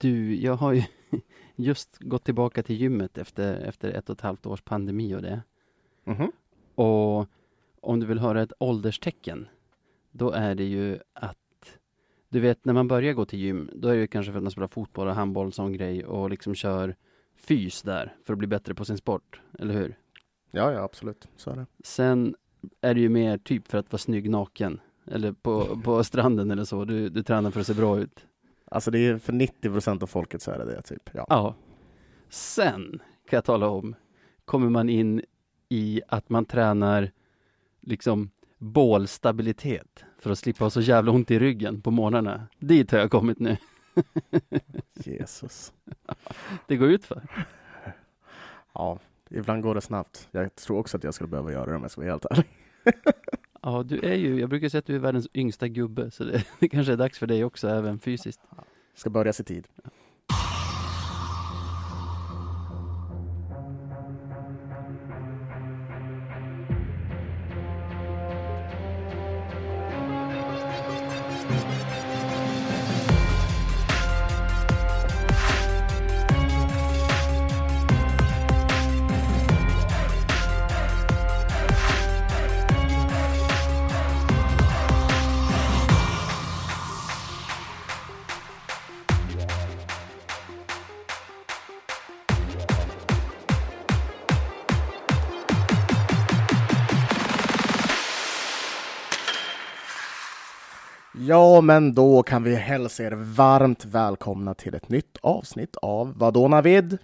Du, jag har ju just gått tillbaka till gymmet efter, efter ett och ett halvt års pandemi och det. Mhm. Och om du vill höra ett ålderstecken, då är det ju att du vet när man börjar gå till gym, då är det ju kanske för att man spelar fotboll och handboll och sån grej och liksom kör fys där för att bli bättre på sin sport, eller hur? Ja, ja, absolut. Så är det. Sen är det ju mer typ för att vara snygg naken, eller på, på stranden eller så, du, du tränar för att se bra ut. Alltså det är för 90 procent av folket så är det det, typ. Ja. Ja. Sen kan jag tala om, kommer man in i att man tränar liksom bålstabilitet för att slippa ha så jävla ont i ryggen på morgnarna. Dit har jag kommit nu. Jesus. Det går ut för. Ja, ibland går det snabbt. Jag tror också att jag skulle behöva göra det om jag ska vara helt ärlig. Ja, du är ju, jag brukar säga att du är världens yngsta gubbe, så det, det kanske är dags för dig också, även fysiskt. Ska börja i tid. Ja, men då kan vi hälsa er varmt välkomna till ett nytt avsnitt av Vadå Navid?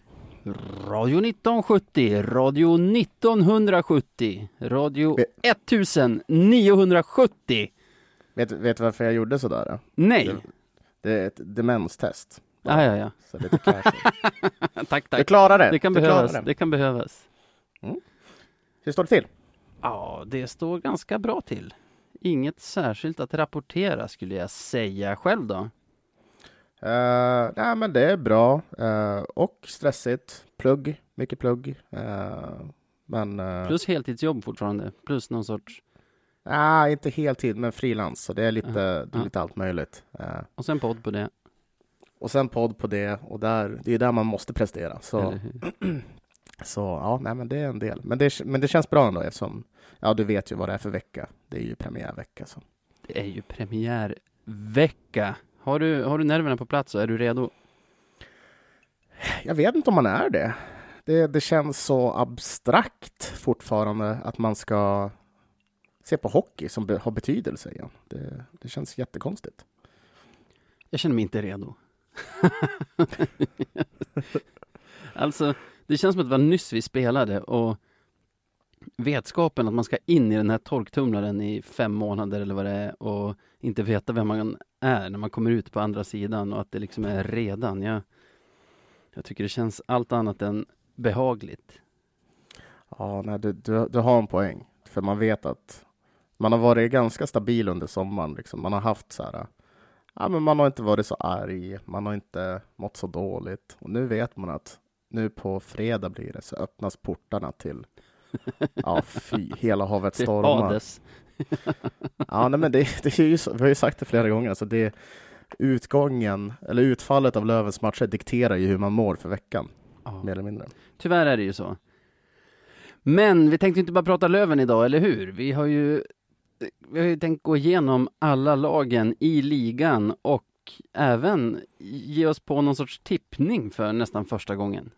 Radio 1970, Radio 1970, Radio 1970. Vet, vet du varför jag gjorde sådär? Nej! Det, det är ett demenstest. Ja, ja, ja. Så lite casual. Tack, Du tack. klarar det. Det kan du behövas. det. Det kan behövas. Hur står det till? Ja, det står ganska bra till. Inget särskilt att rapportera skulle jag säga själv då. Uh, nej, men det är bra eh, och stressigt. Plugg, mycket plugg. Eh, men uh, Plus heltidsjobb fortfarande. Plus någon sorts... nej, inte heltid, men frilans. Så det är lite, det är lite allt möjligt. Och sen podd på det. och sen podd på det och där, det är där man måste prestera. Så, så ja, nej, men det är en del. Men det, men det känns bra ändå eftersom, ja, du vet ju vad det är för vecka. Det är ju premiärvecka. Så. Det är ju premiärvecka. Har du, har du nerverna på plats och är du redo? Jag vet inte om man är det. Det, det känns så abstrakt fortfarande att man ska se på hockey som be, har betydelse igen. Det, det känns jättekonstigt. Jag känner mig inte redo. alltså, det känns som att det var nyss vi spelade och vetskapen att man ska in i den här torktumlaren i fem månader eller vad det är och inte veta vem man är när man kommer ut på andra sidan och att det liksom är redan. Jag, jag tycker det känns allt annat än behagligt. Ja, nej, du, du, du har en poäng. För man vet att man har varit ganska stabil under sommaren. Liksom. Man har haft så här, ja, men man har inte varit så arg, man har inte mått så dåligt. Och nu vet man att nu på fredag blir det så öppnas portarna till Ja, fy, hela havet stormar. Ja, nej, men det, det är ju vi har ju sagt det flera gånger, alltså det, utgången, eller utfallet av Lövens matcher dikterar ju hur man mår för veckan, Ja. mer eller mindre. Tyvärr är det ju så. Men vi tänkte inte bara prata Löven idag, eller hur? Vi har ju, vi har ju tänkt gå igenom alla lagen i ligan och även ge oss på någon sorts tippning för nästan första gången.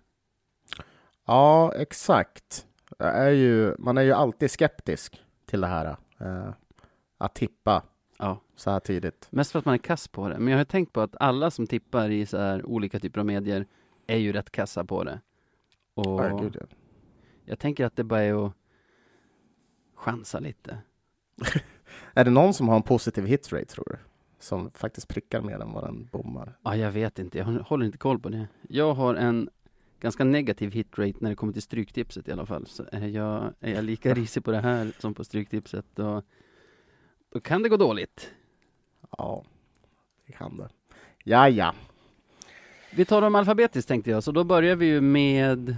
Ja, exakt. Är ju, man är ju alltid skeptisk till det här. Eh, att tippa Ja. så här tidigt. Mest för att man är kass på det. Men jag har tänkt på att alla som tippar i så här olika typer av medier är ju rätt kassa på det. Och Ja, gud, ja. jag tänker att det bara är att chansa lite. Är det någon som har en positiv hitrate, tror du? Som faktiskt prickar mer än vad den bommar? Ja, jag vet inte. Jag håller inte koll på det. Jag har en ganska negativ hitrate när det kommer till stryktipset i alla fall. Så är jag, är jag lika risig på det här som på stryktipset, då, då kan det gå dåligt. Ja, det kan det. Ja, ja. Vi tar dem alfabetiskt tänkte jag, så då börjar vi ju med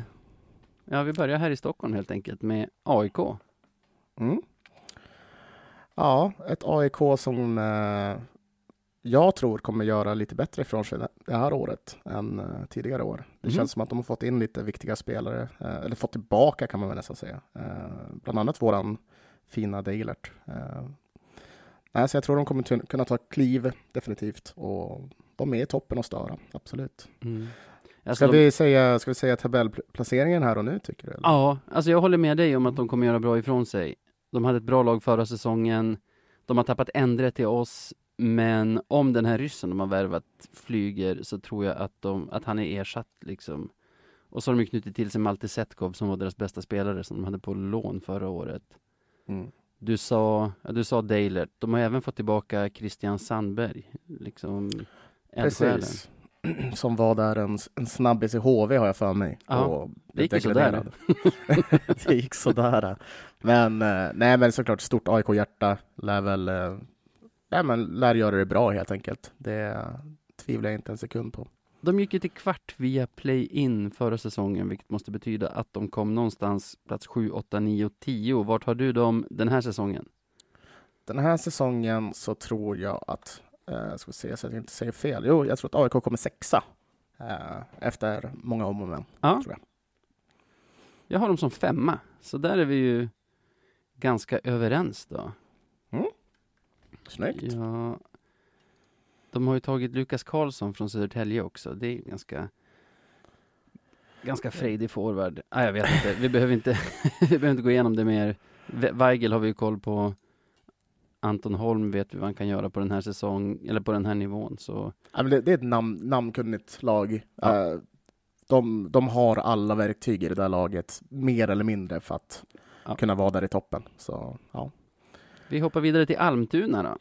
Ja, vi börjar här i Stockholm helt enkelt med AIK. Mm. Ja, ett AIK som eh, jag tror kommer göra lite bättre ifrån sig det här året än uh, tidigare år. Det mm. känns som att de har fått in lite viktiga spelare, uh, eller fått tillbaka kan man väl nästan säga. Uh, bland annat våran fina Deilert. Uh, så jag tror de kommer kunna ta kliv definitivt och vara med i toppen och störa, absolut. Mm. Alltså ska, de... vi säga, ska vi säga tabellplaceringen här och nu tycker du? Eller? Ja, alltså jag håller med dig om att de kommer göra bra ifrån sig. De hade ett bra lag förra säsongen. De har tappat Endre till oss, men om den här ryssen de har värvat flyger så tror jag att, de, att han är ersatt liksom. Och så har de knutit till sig Malte Setkov som var deras bästa spelare som de hade på lån förra året. Mm. Du sa, du sa Deilert. De har även fått tillbaka Christian Sandberg, liksom Precis. Som var där en, en snabbis i HV har jag för mig. Ja, det gick ju sådär. det gick sådär. Men, eh, nej men såklart stort AIK-hjärta lär väl, eh, nej men lär göra det bra helt enkelt. Det tvivlar jag inte en sekund på. De gick ju till kvart via play-in förra säsongen, vilket måste betyda att de kom någonstans plats 7, 8, 9, 10. Vart har du dem den här säsongen? Den här säsongen så tror jag att, eh, ska vi se så att jag inte säger fel. Jo, jag tror att AIK kommer sexa eh, efter många om och men. Ja. Tror jag. jag har dem som femma, så där är vi ju ganska överens då. Snyggt. Ja, de har ju tagit Lukas Karlsson från Södertälje också. Det är ganska ganska frejdig forward. Ah, jag vet inte, vi behöver inte, vi behöver inte gå igenom det mer. Weigel har vi ju koll på. Anton Holm vet vi vad han kan göra på den här säsongen, eller på den här nivån. Så. Ja, men det, det är ett namn, namnkunnigt lag. Ja. Uh, de, de har alla verktyg i det där laget, mer eller mindre, för att ja. kunna vara där i toppen. Så, ja. Vi hoppar vidare till Almtuna då.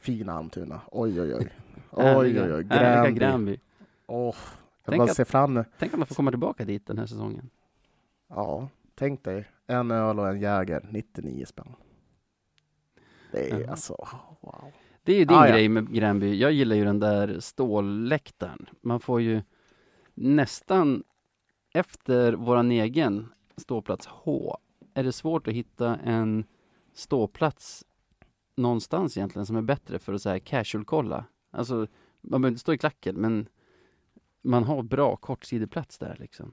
Fina Almtuna. Oj, oj, oj. Oj, oj, oj. Gränby. Gränby. Oh, jag tänk bara att, ser fram Tänk om man får komma tillbaka dit den här säsongen. Ja, tänk dig. En öl och en Jäger, 99 spänn. Det är ja. alltså, wow. Det är ju din ah, grej med Gränby. Jag gillar ju den där stålläktaren. Man får ju nästan efter våran egen ståplats H är det svårt att hitta en ståplats någonstans egentligen som är bättre för att så casual-kolla. Alltså, man behöver inte stå i klacken, men man har bra kortsideplats där liksom.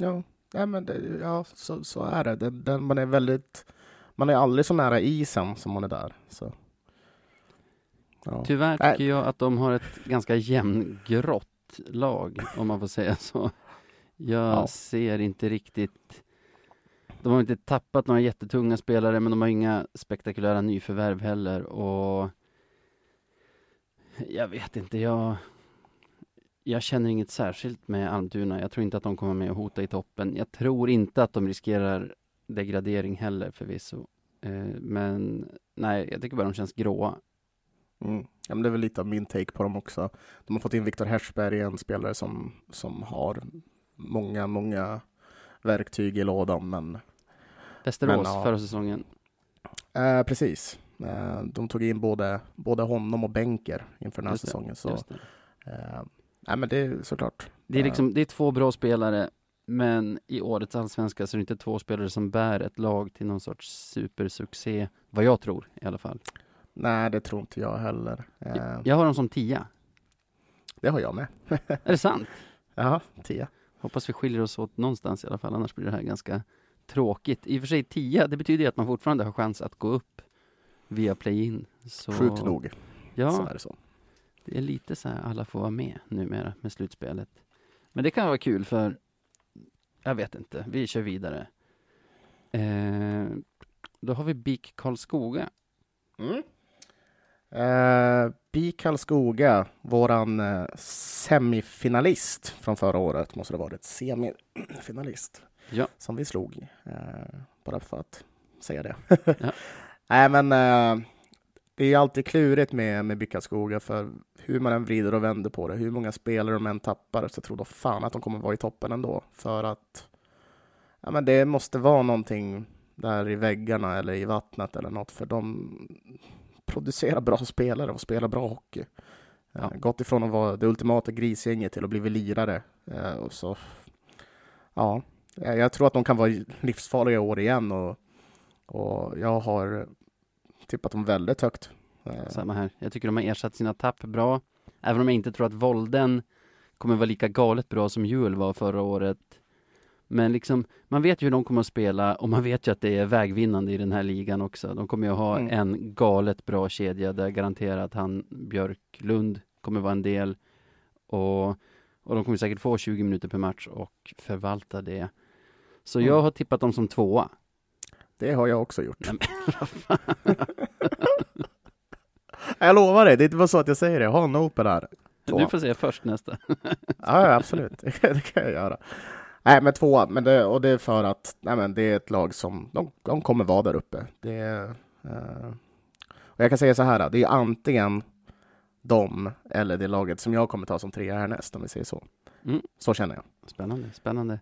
Ja, ja men det, ja, så, så är det. Den, den, man är väldigt, man är aldrig så nära isen som man är där. Så. Ja. Tyvärr tycker jag att de har ett ganska jämngrått lag, om man får säga så. Jag ja. ser inte riktigt de har inte tappat några jättetunga spelare, men de har inga spektakulära nyförvärv heller och jag vet inte, jag jag känner inget särskilt med Almtuna. Jag tror inte att de kommer med och hota i toppen. Jag tror inte att de riskerar degradering heller förvisso. Eh, men nej, jag tycker bara de känns gråa. Mm. Ja, men det är väl lite av min take på dem också. De har fått in Viktor Hersberg, en spelare som, som har många, många verktyg i lådan, men... Västerås men, ja. förra säsongen. Eh, precis. Eh, de tog in både, både honom och Benker inför den här just säsongen. så, eh, nej, men det är såklart. Det är, liksom, det är två bra spelare, men i årets allsvenska så är det inte två spelare som bär ett lag till någon sorts supersuccé, vad jag tror i alla fall. Nej, det tror inte jag heller. Jag, jag har dem som tia. Det har jag med. är det sant? Ja, tia. Hoppas vi skiljer oss åt någonstans i alla fall, annars blir det här ganska tråkigt. I och för sig tia, det betyder ju att man fortfarande har chans att gå upp via play-in. Så... Sjukt nog. Ja, så är det, så. det är lite så här, alla får vara med numera med slutspelet. Men det kan vara kul för, jag vet inte, vi kör vidare. Eh, då har vi BIK Karlskoga. Mm. Eh, BIK Karlskoga, våran eh, semifinalist från förra året, måste det ha varit, semifinalist, ja. som vi slog, eh, bara för att säga det. ja. Nej, men eh, det är alltid klurigt med, med BIK Karlskoga, för hur man än vrider och vänder på det, hur många spelare de än tappar, så tror de fan att de kommer vara i toppen ändå, för att ja, men det måste vara någonting där i väggarna eller i vattnet eller något, för de producera bra spelare och spela bra hockey. Ja. Gått ifrån att vara det ultimata grisgänget till att bli lirare. Eh, och så, ja, jag tror att de kan vara livsfarliga år igen och, och jag har tippat dem väldigt högt Eh, Samma här. Jag tycker de har ersatt sina tapp bra. Även om jag inte tror att Volden kommer vara lika galet bra som Juel var förra året. Men liksom, man vet ju hur de kommer att spela och man vet ju att det är vägvinnande i den här ligan också. De kommer ju att ha Mm. en galet bra kedja där garanterat han Björklund kommer vara en del. Och, och de kommer säkert få 20 minuter per match och förvalta det. Så Mm. jag har tippat dem som tvåa. Det har jag också gjort. Nej, men. Jag lovar dig, det är inte bara så att jag säger det. Jag har en open här. Du får säga först nästa. Ja, absolut. Det kan jag göra. Nej, men två, men det, och det är för att nej, men det är ett lag som de, de kommer vara där uppe. Det eh, och jag kan säga så här, det är antingen de eller det laget som jag kommer ta som trea härnäst, om vi säger så. Mm. Så känner jag. Spännande, spännande.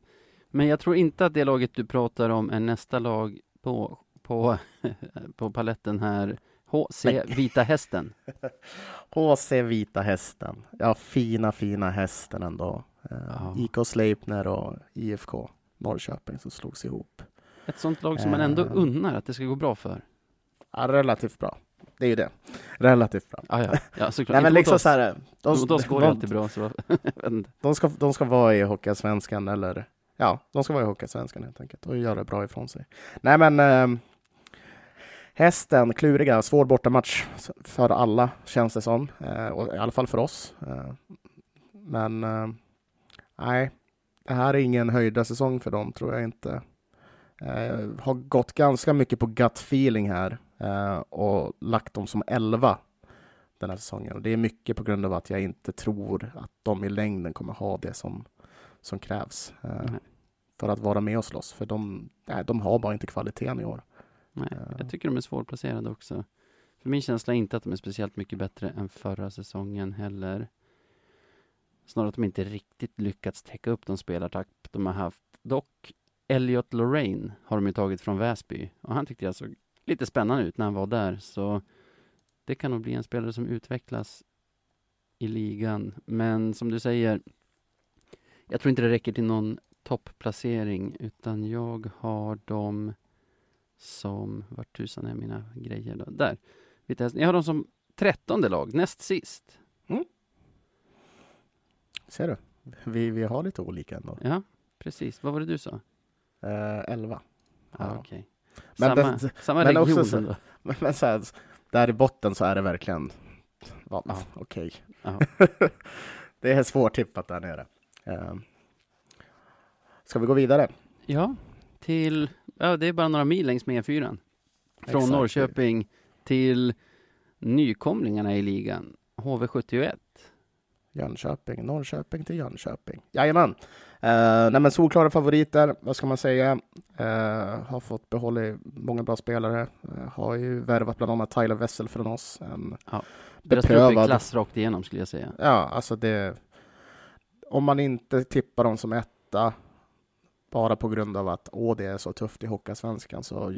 Men jag tror inte att det laget du pratar om är nästa lag på, på, på paletten här. HC Vita Hästen. HC Vita Hästen. Ja, fina, fina hästen ändå. Eh, Ja. IK Sleipner och IFK Norrköping som slogs ihop. Ett sånt lag som man ändå Eh. unnar att det ska gå bra för. Ja, relativt bra. Det är ju det. Relativt bra. Ah, ja, ja såklart. Nej, men liksom oss. så här, de, Mot oss går de, alltid bra. Så, de, ska, de ska vara i Hockeyallsvenskan eller ja, de ska vara i Hockeyallsvenskan helt enkelt och göra bra ifrån sig. Nej, men eh, hästen, kluriga, svår bortamatch för alla känns det som, eh, och i alla fall för oss. Eh, men eh, nej, det här är ingen höjda säsong för dem tror jag inte. Eh, har gått ganska mycket på gut feeling här eh, och lagt dem som 11 den här säsongen. Och det är mycket på grund av att jag inte tror att de i längden kommer ha det som, som krävs eh, för att vara med och slåss. För de, nej, de har bara inte kvaliteten i år. Nej, Ja. jag tycker de är svårplacerade också. För min känsla är inte att de är speciellt mycket bättre än förra säsongen heller. Snarare att de inte riktigt lyckats täcka upp de spelartapp de har haft. Dock, Elliot Lorraine har de ju tagit från Väsby. Och han tyckte jag såg lite spännande ut när han var där. Så det kan nog bli en spelare som utvecklas i ligan. Men som du säger, jag tror inte det räcker till någon topplacering. Utan jag har dem som, vart tusan är mina grejer då? Där. Jag har dem som trettonde lag, näst sist. Ser du? Vi, vi har lite olika ändå. Ja, precis. Vad var det du sa? Eh, 11. Ja, Ja. okej. Men Samma, det- samma men också region så- ändå. Men, men så här, där i botten så är det verkligen ja, Ja. okej. Ja. det är svårtippat där nere. Eh, ska vi gå vidare? ja, till, ja det är bara några mil längs med E4. Från Exakt. Norrköping till nykomlingarna i ligan, HV71. Jönköping, Norrköping till Jönköping. Jajamän. Eh, nej men solklara favoriter, vad ska man säga? Eh, har fått behålla många bra spelare. Eh, har ju värvat bland annat Tyler Wessel från oss. En Deras trupp är klass rakt igenom skulle jag säga. Ja, alltså det... Om man inte tippar dem som etta bara på grund av att åh, det är så tufft i Hockeyallsvenskan så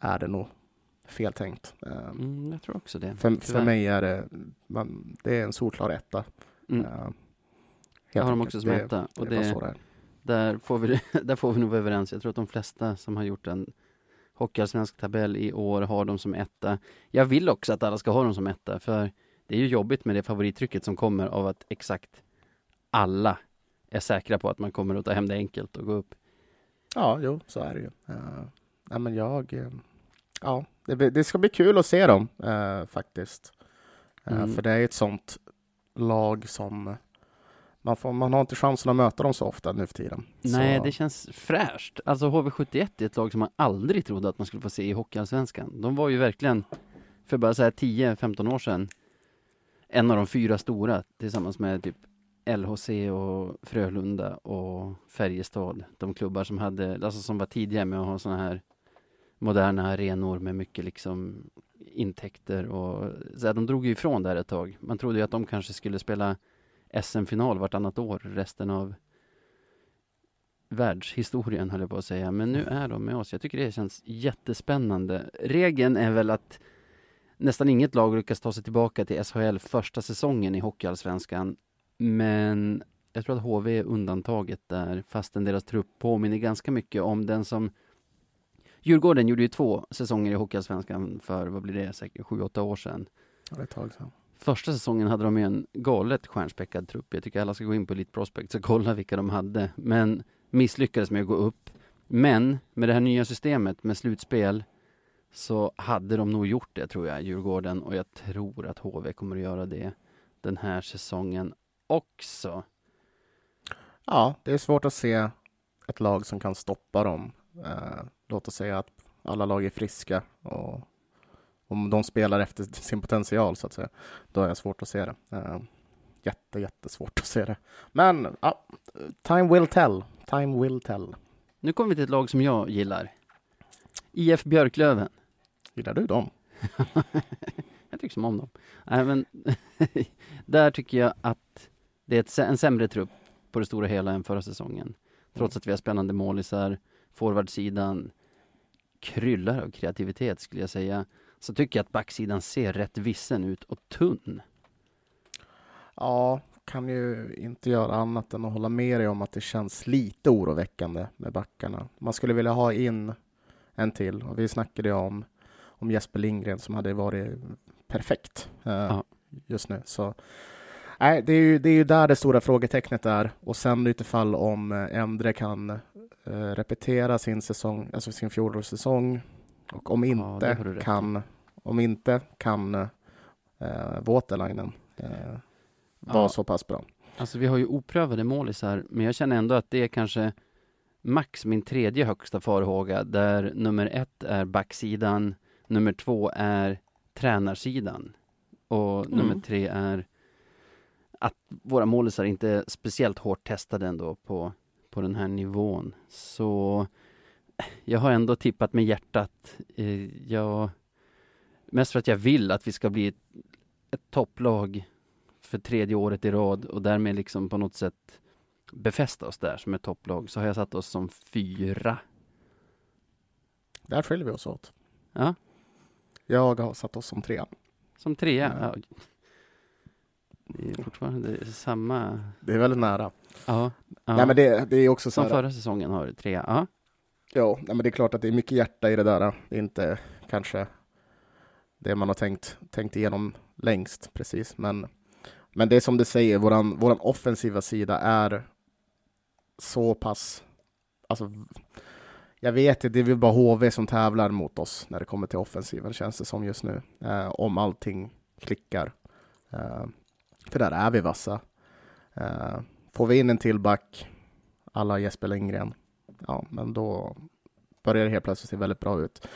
är det nog fel tänkt. Eh, Mm, jag tror också det. för, för mig är det, man, det är en solklar etta. Mm. Eh, helt Jag har dem också som etta. Och det det, det är. Där får, vi, där får vi nog vara överens. Jag tror att de flesta som har gjort en hockeyallsvensk tabell i år har dem som etta. Jag vill också att alla ska ha dem som etta, för det är ju jobbigt med det favorittrycket som kommer av att exakt alla är säkra på att man kommer att ta hem det enkelt och gå upp. Ja, jo, så är det ju. Uh, nej, men jag... eh, ja, det, det ska bli kul att se dem eh, faktiskt. Eh, Mm. För det är ett sånt lag som... Man, får, man har inte chansen att möta dem så ofta nu för tiden. Nej, så, det känns fräscht. Alltså HV71 är ett lag som man aldrig trodde att man skulle få se i hockeyallsvenskan. De var ju verkligen, för bara säga 10-15 år sedan, en av de fyra stora tillsammans med typ LHC och Frölunda och Färjestad. De klubbar som hade, alltså som var tidiga med att ha sådana här moderna arenor med mycket liksom intäkter och så här, de drog ju ifrån där ett tag. Man trodde ju att de kanske skulle spela SM-final vartannat år resten av världshistorien höll jag på att säga. Men nu är de med oss. Jag tycker det känns jättespännande. Regeln är väl att nästan inget lag lyckas ta sig tillbaka till SHL första säsongen i Hockeyallsvenskan. Men jag tror att HV är undantaget där, fastän deras trupp påminner ganska mycket om den som Djurgården gjorde ju två säsonger i Hockeyallsvenskan för, vad blir det, säkert sju, åtta år sedan. Det är ett tag sedan. Första säsongen hade de ju en galet stjärnspäckad trupp. Jag tycker alla ska gå in på Elite Prospects och kolla vilka de hade. Men misslyckades med att gå upp. Men med det här nya systemet med slutspel så hade de nog gjort det tror jag, Djurgården. Och jag tror att HV kommer att göra det den här säsongen också. Ja, det är svårt att se ett lag som kan stoppa dem. Eh, låt oss säga att alla lag är friska och om de spelar efter sin potential så att säga, då är det svårt att se det. Eh, jätte, jättesvårt att se det. Men ja, time will tell. Time will tell. Nu kommer vi till ett lag som jag gillar. IF Björklöven. Gillar du dem? jag tycker som om dem. Nej, men där tycker jag att det är en sämre trupp på det stora hela än förra säsongen. Trots att vi har spännande målisar, forwardsidan kryllar av kreativitet skulle jag säga. Så tycker jag att backsidan ser rätt vissen ut och tunn. Ja, kan ju inte göra annat än att hålla med dig om att det känns lite oroväckande med backarna. Man skulle vilja ha in en till och vi snackade om, om Jesper Lindgren som hade varit perfekt eh, ja. just nu. Så nej, det är, ju, det är ju där det stora frågetecknet är och sen utifall om eh, Endre kan repetera sin säsong, alltså sin fjolårssäsong och om inte ja, kan, om inte kan eh, Waterlinen eh, var ja. så pass bra. Alltså vi har ju oprövade målisar, men jag känner ändå att det är kanske max min tredje högsta farhåga, där nummer ett är backsidan, nummer två är tränarsidan och mm. nummer tre är att våra målisar inte är speciellt hårt testade ändå på, på den här nivån. Så jag har ändå tippat med hjärtat. Eh, jag, mest för att jag vill att vi ska bli ett, ett topplag för tredje året i rad och därmed liksom på något sätt befästa oss där som ett topplag så har jag satt oss som fyra. Där skiljer vi oss åt. Ja. Jag har satt oss som trea. Som trea? Ja. Det är fortfarande samma... Det är väldigt nära. Ja. ja. Nej, men det, det är också så Som förra säsongen har du trea. Ja. Ja, nej, men det är klart att det är mycket hjärta i det där. Det är inte kanske det man har tänkt, tänkt igenom längst precis, men men det är som du säger, våran, våran offensiva sida är så pass... Alltså, jag vet inte, det är väl bara HV som tävlar mot oss när det kommer till offensiven, känns det som just nu. Eh, om allting klickar. Eh, för där är vi vassa. Eh, får vi in en till back, alla Jesper Lindgren, ja, men då börjar det helt plötsligt se väldigt bra ut.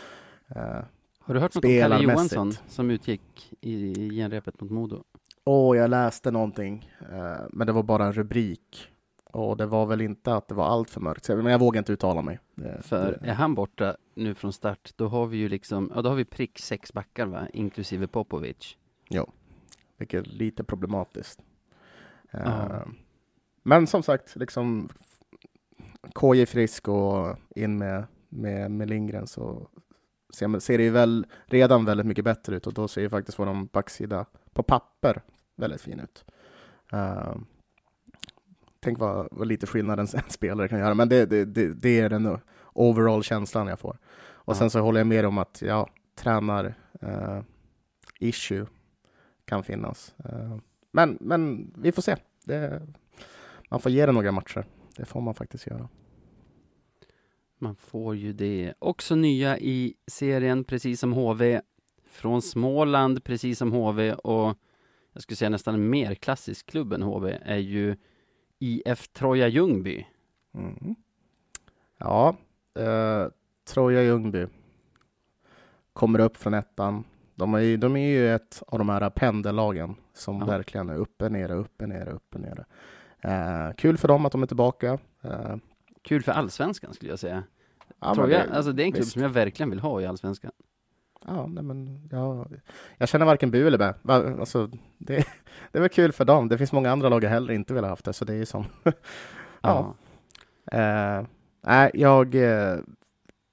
Eh, Har du hört något om Kalle Johansson som utgick i genrepet mot Modo? Åh, oh, jag läste någonting, eh, men det var bara en rubrik. Och det var väl inte att det var allt för mörkt, men jag vågar inte uttala mig. Det, för är han borta nu från start, då har vi ju liksom, ja då har vi prick sex backar va, inklusive Popovic. Ja, vilket är lite problematiskt. Uh, men som sagt, liksom KJ frisk och in med, med, med Lindgren så ser, ser det ju väl redan väldigt mycket bättre ut och då ser ju faktiskt vår backsida på papper väldigt fin ut. Uh, tänk vad, vad lite skillnad en, en, spelare kan göra, men det, det, det, det är den overall-känslan jag får. Och sen så håller jag med om att ja, tränar uh, issue kan finnas. Uh, men, men vi får se. Det, man får ge det några matcher. Det får man faktiskt göra. Man får ju det. Också nya i serien, precis som HV. Från Småland, precis som HV och jag skulle säga nästan mer klassisk klubb än HV, är ju IF Troja Ljungby. Mm. Ja, eh, Troja Ljungby kommer upp från ettan. De är, de är ju ett av de här pendellagen som ja. verkligen är uppe, nere, uppe, nere, uppe, nere. Eh, kul för dem att de är tillbaka. Eh, kul för allsvenskan skulle jag säga. Ja, Troja, det, alltså det är en klubb visst. som jag verkligen vill ha i allsvenskan. Ja, nej men jag, jag känner varken bu eller bä. Alltså, det, det var kul för dem. Det finns många andra lag jag hellre inte vill ha haft det, så det är ju som... ja. Nej, uh, jag...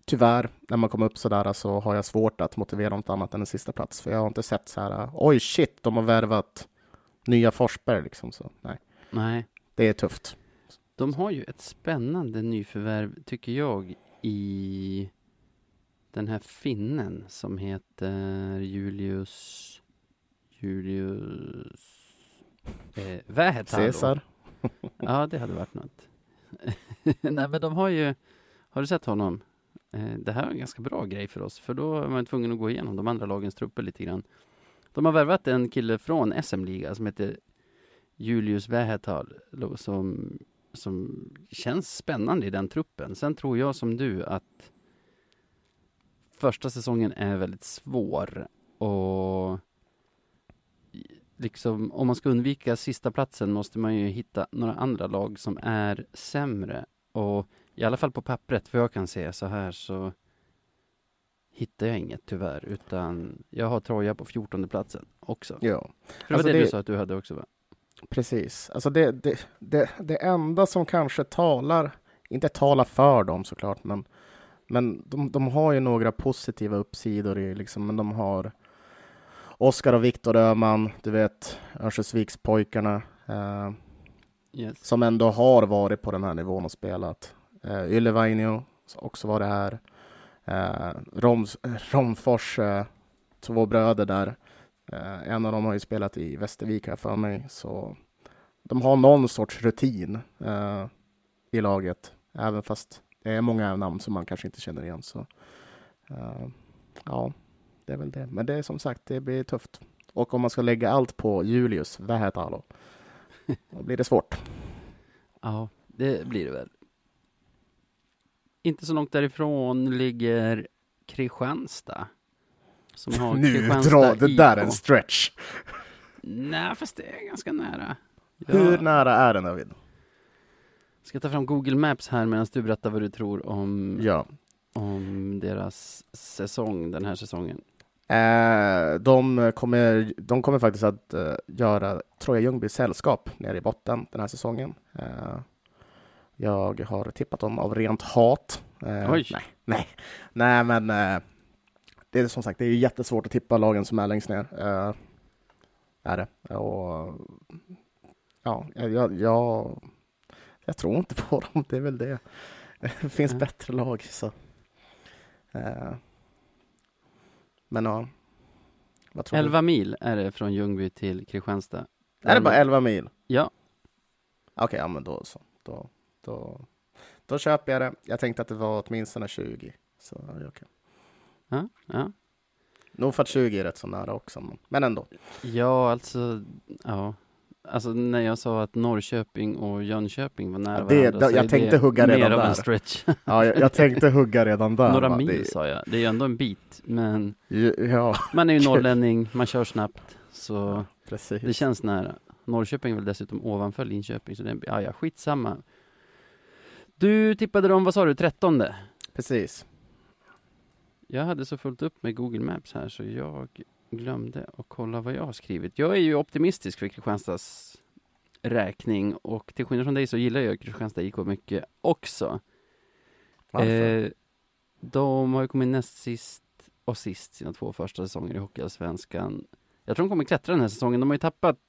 Tyvärr, när man kommer upp sådär så har jag svårt att motivera något annat än en sista plats. För jag har inte sett så här, oj shit, de har värvat nya Forsberg liksom. Så, nej. nej. Det är tufft. De har ju ett spännande nyförvärv, tycker jag, i den här finnen som heter Julius Julius eh, Vähätalo. Caesar. Ja, det hade varit något. Nej, men de har ju, har du sett honom? Eh, det här är en ganska bra grej för oss, för då är man tvungen att gå igenom de andra lagens trupper lite grann. De har värvat en kille från SM-liga som heter Julius Vähätalo som, som känns spännande i den truppen. Sen tror jag som du att första säsongen är väldigt svår och liksom, om man ska undvika sista platsen måste man ju hitta några andra lag som är sämre. Och i alla fall på pappret, för jag kan se så här så hittar jag inget tyvärr, utan jag har Troja på 14 platsen också. Ja, För det var Alltså, det, det- du sa att du hade också va? precis. Alltså det, det, det, det enda som kanske talar, inte talar för dem såklart, men, men de, de har ju några positiva uppsidor i liksom, men de har Oskar och Viktor Öhman, du vet Örnsköldsvikspojkarna, eh, Yes. som ändå har varit på den här nivån och spelat. Eh, Yle Vainio, som också var det här. Eh, Roms, Romfors, eh, två bröder där. Eh, en av dem har ju spelat i Västervik här för mig, så de har någon sorts rutin eh, i laget, även fast det är många namn som man kanske inte känner igen. Så, eh, ja, det är väl det. Men det är som sagt, det blir tufft. Och om man ska lägga allt på Julius Vähätalo, då blir det svårt. Ja, det blir det väl. Inte så långt därifrån ligger Kristianstad. Som har Nu Kristianstad drar det där en stretch. Nej, fast det är ganska nära. Hur Jag nära är den David? ska ta fram Google Maps här medan du berättar vad du tror om, Ja. om deras säsong den här säsongen. Eh, de, kommer, de kommer faktiskt att eh, göra Troja Ljungby sällskap nere i botten den här säsongen. Eh, jag har tippat dem av rent hat. Eh, Oj. Nej, nej, nej men eh, det är som sagt, det är jättesvårt att tippa lagen som är längst ner. Eh, är det. Och, ja, jag, jag, jag tror inte på dem, det är väl det. Det finns Ja. bättre lag. Så. Eh, men ja. Vad tror 11 mil är det från Ljungby till Kristianstad. du? Är det bara 11 mil? Ja, Okej, ja men då så. Då, då, då köper jag det. Jag tänkte att det var åtminstone 20. Så ja, okej. ja, ja. Nog för att 20 är rätt så nära också, men, ändå. Ja, alltså, ja. Alltså när jag sa att Norrköping och Jönköping var nära Ja, det- varandra så jag är tänkte det hugga redan mer av där. en stretch. Ja, jag, jag tänkte hugga redan där. Några va? mil Det- sa jag. Det är ju ändå en bit, men Ja, man är ju norrlänning, man kör snabbt, så precis. det känns nära. Norrköping är väl dessutom ovanför Linköping, så det är, ja, ja, skitsamma. Du tippade dem, vad sa du, trettonde? Precis. Jag hade så fullt upp med Google Maps här så jag glömde att kolla vad jag har skrivit. Jag är ju optimistisk för Kristianstads räkning och till skillnad från dig så gillar jag Kristianstad IK mycket också. Varför? Eh, de har ju kommit näst sist och sist sina två första säsonger i Hockeyallsvenskan. Jag tror de kommer klättra den här säsongen. De har ju tappat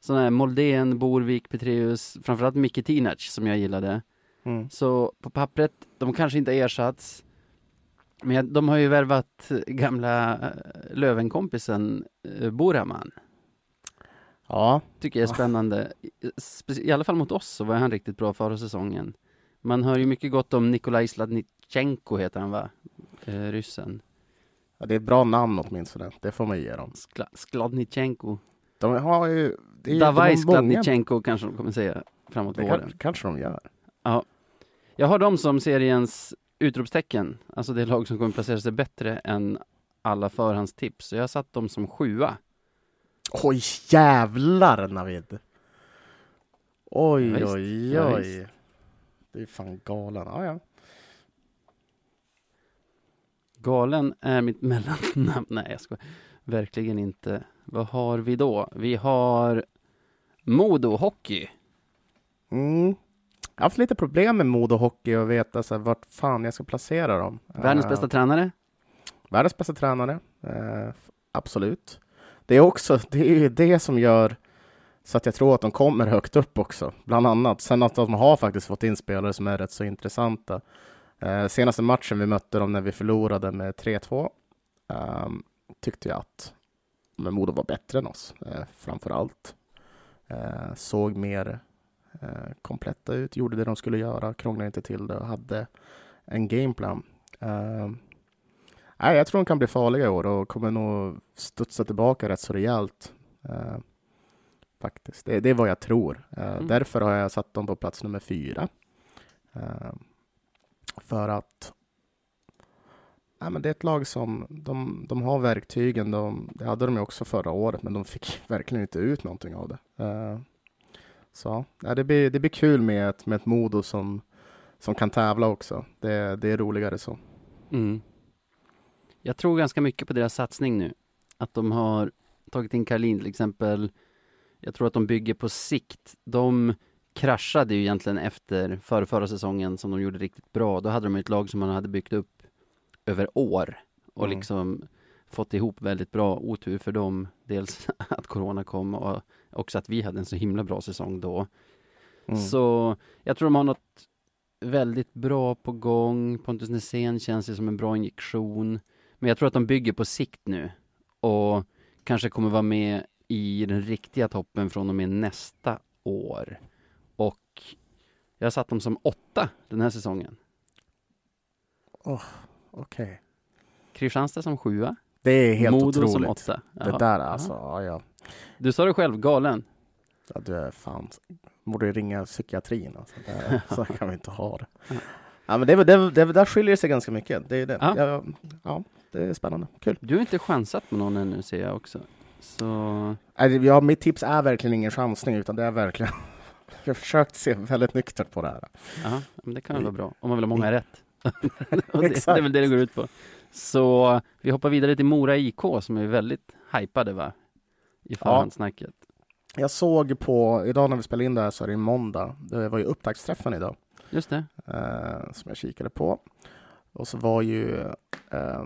sådana här Moldén, Borvik, Petreus, framförallt Micke Tinac som jag gillade. Mm. Så på pappret, de kanske inte har ersatts. Men de har ju värvat gamla eh, Lövenkompisen eh, Boraman. Ja, Tycker jag är Ja. spännande. I- alla fall mot oss så var han riktigt bra förra säsongen. Man hör ju mycket gott om Nikolaj Sladnichenko heter han va? Eh, ryssen. ja, det är ett bra namn åtminstone. Det får man ge dem. Skla- Skladnichenko. De har ju... Det är, Davaj har många- kanske de kommer säga framåt Det våren. kan, kanske de gör. Jag har dem som seriens utropstecken. Alltså det lag som kommer placera sig bättre än alla förhandstips. Så jag har satt dem som sjua. Oj, jävlar Navid! Oj, Ja, visst. oj, Ja, oj. Det är fan galen. Ja, ja. Galen är mitt mellannamn. Nej, jag ska verkligen inte. Vad har vi då? Vi har Modo Hockey. Mm. Jag har haft lite problem med Modo Hockey och veta så här, vart fan jag ska placera dem. Världens Eh, bästa tränare. Världens bästa tränare, eh, absolut. Det är också det, är det som gör så att jag tror att de kommer högt upp också, bland annat. Sen att de har faktiskt fått in spelare som är rätt så intressanta. Eh, senaste matchen vi mötte dem när vi förlorade med 3-2 ehm, tyckte jag att men Modo var bättre än oss, eh, framför allt. Eh, såg mer eh, kompletta ut, gjorde det de skulle göra, krånglade inte till det och hade en gameplan. Eh, nej, jag tror de kan bli farliga i år och kommer nog studsa tillbaka rätt så rejält. Eh, faktiskt. Det, det är vad jag tror. Eh, Mm. Därför har jag satt dem på plats nummer fyra. Eh, för att Nej, men det är ett lag som de, de har verktygen. De, det hade de också förra året, men de fick verkligen inte ut någonting av det. Eh, så ja, det, blir, det blir kul med ett, med ett Modo som, som kan tävla också. Det, det är roligare så. Mm. Jag tror ganska mycket på deras satsning nu. Att de har tagit in Karlin till exempel. Jag tror att de bygger på sikt. De kraschade ju egentligen efter förra, förra säsongen som de gjorde riktigt bra. Då hade de ett lag som man hade byggt upp över år och Mm. liksom fått ihop väldigt bra. Otur för dem. Dels att corona kom och också att vi hade en så himla bra säsong då. Mm. Så jag tror de har något väldigt bra på gång. Pontus Nässén känns ju som en bra injektion. Men jag tror att de bygger på sikt nu och kanske kommer vara med i den riktiga toppen från och med nästa år. Och jag har satt dem som åtta den här säsongen. Okej. Kristianstad som sjua, Det är helt Modo otroligt. som åtta. Det Jaha. där alltså, ja, ja. Du sa det själv, galen. ja du är fan, borde ringa psykiatrin alltså. Det, så kan vi inte ha det. Ja. Men det, det, det, där skiljer sig ganska mycket. Det är det. Ja. Ja. Ja, det är spännande. Kul. Du har inte chansat på någon ännu ser jag också. Så, Ja, mitt tips är verkligen ingen chansning, utan det är verkligen... Jag har försökt se väldigt nyktert på det här. ja, men det kan väl vara bra. Om man vill ha många rätt. Och det, det är väl det det går ut på. Så vi hoppar vidare till Mora IK som är väldigt hypade va? I förhandssnacket. Jag såg på, idag när vi spelade in det här så är det måndag. Det var ju upptaktsträffen idag. Just det. eh, som jag kikade på. Och så var ju, eh,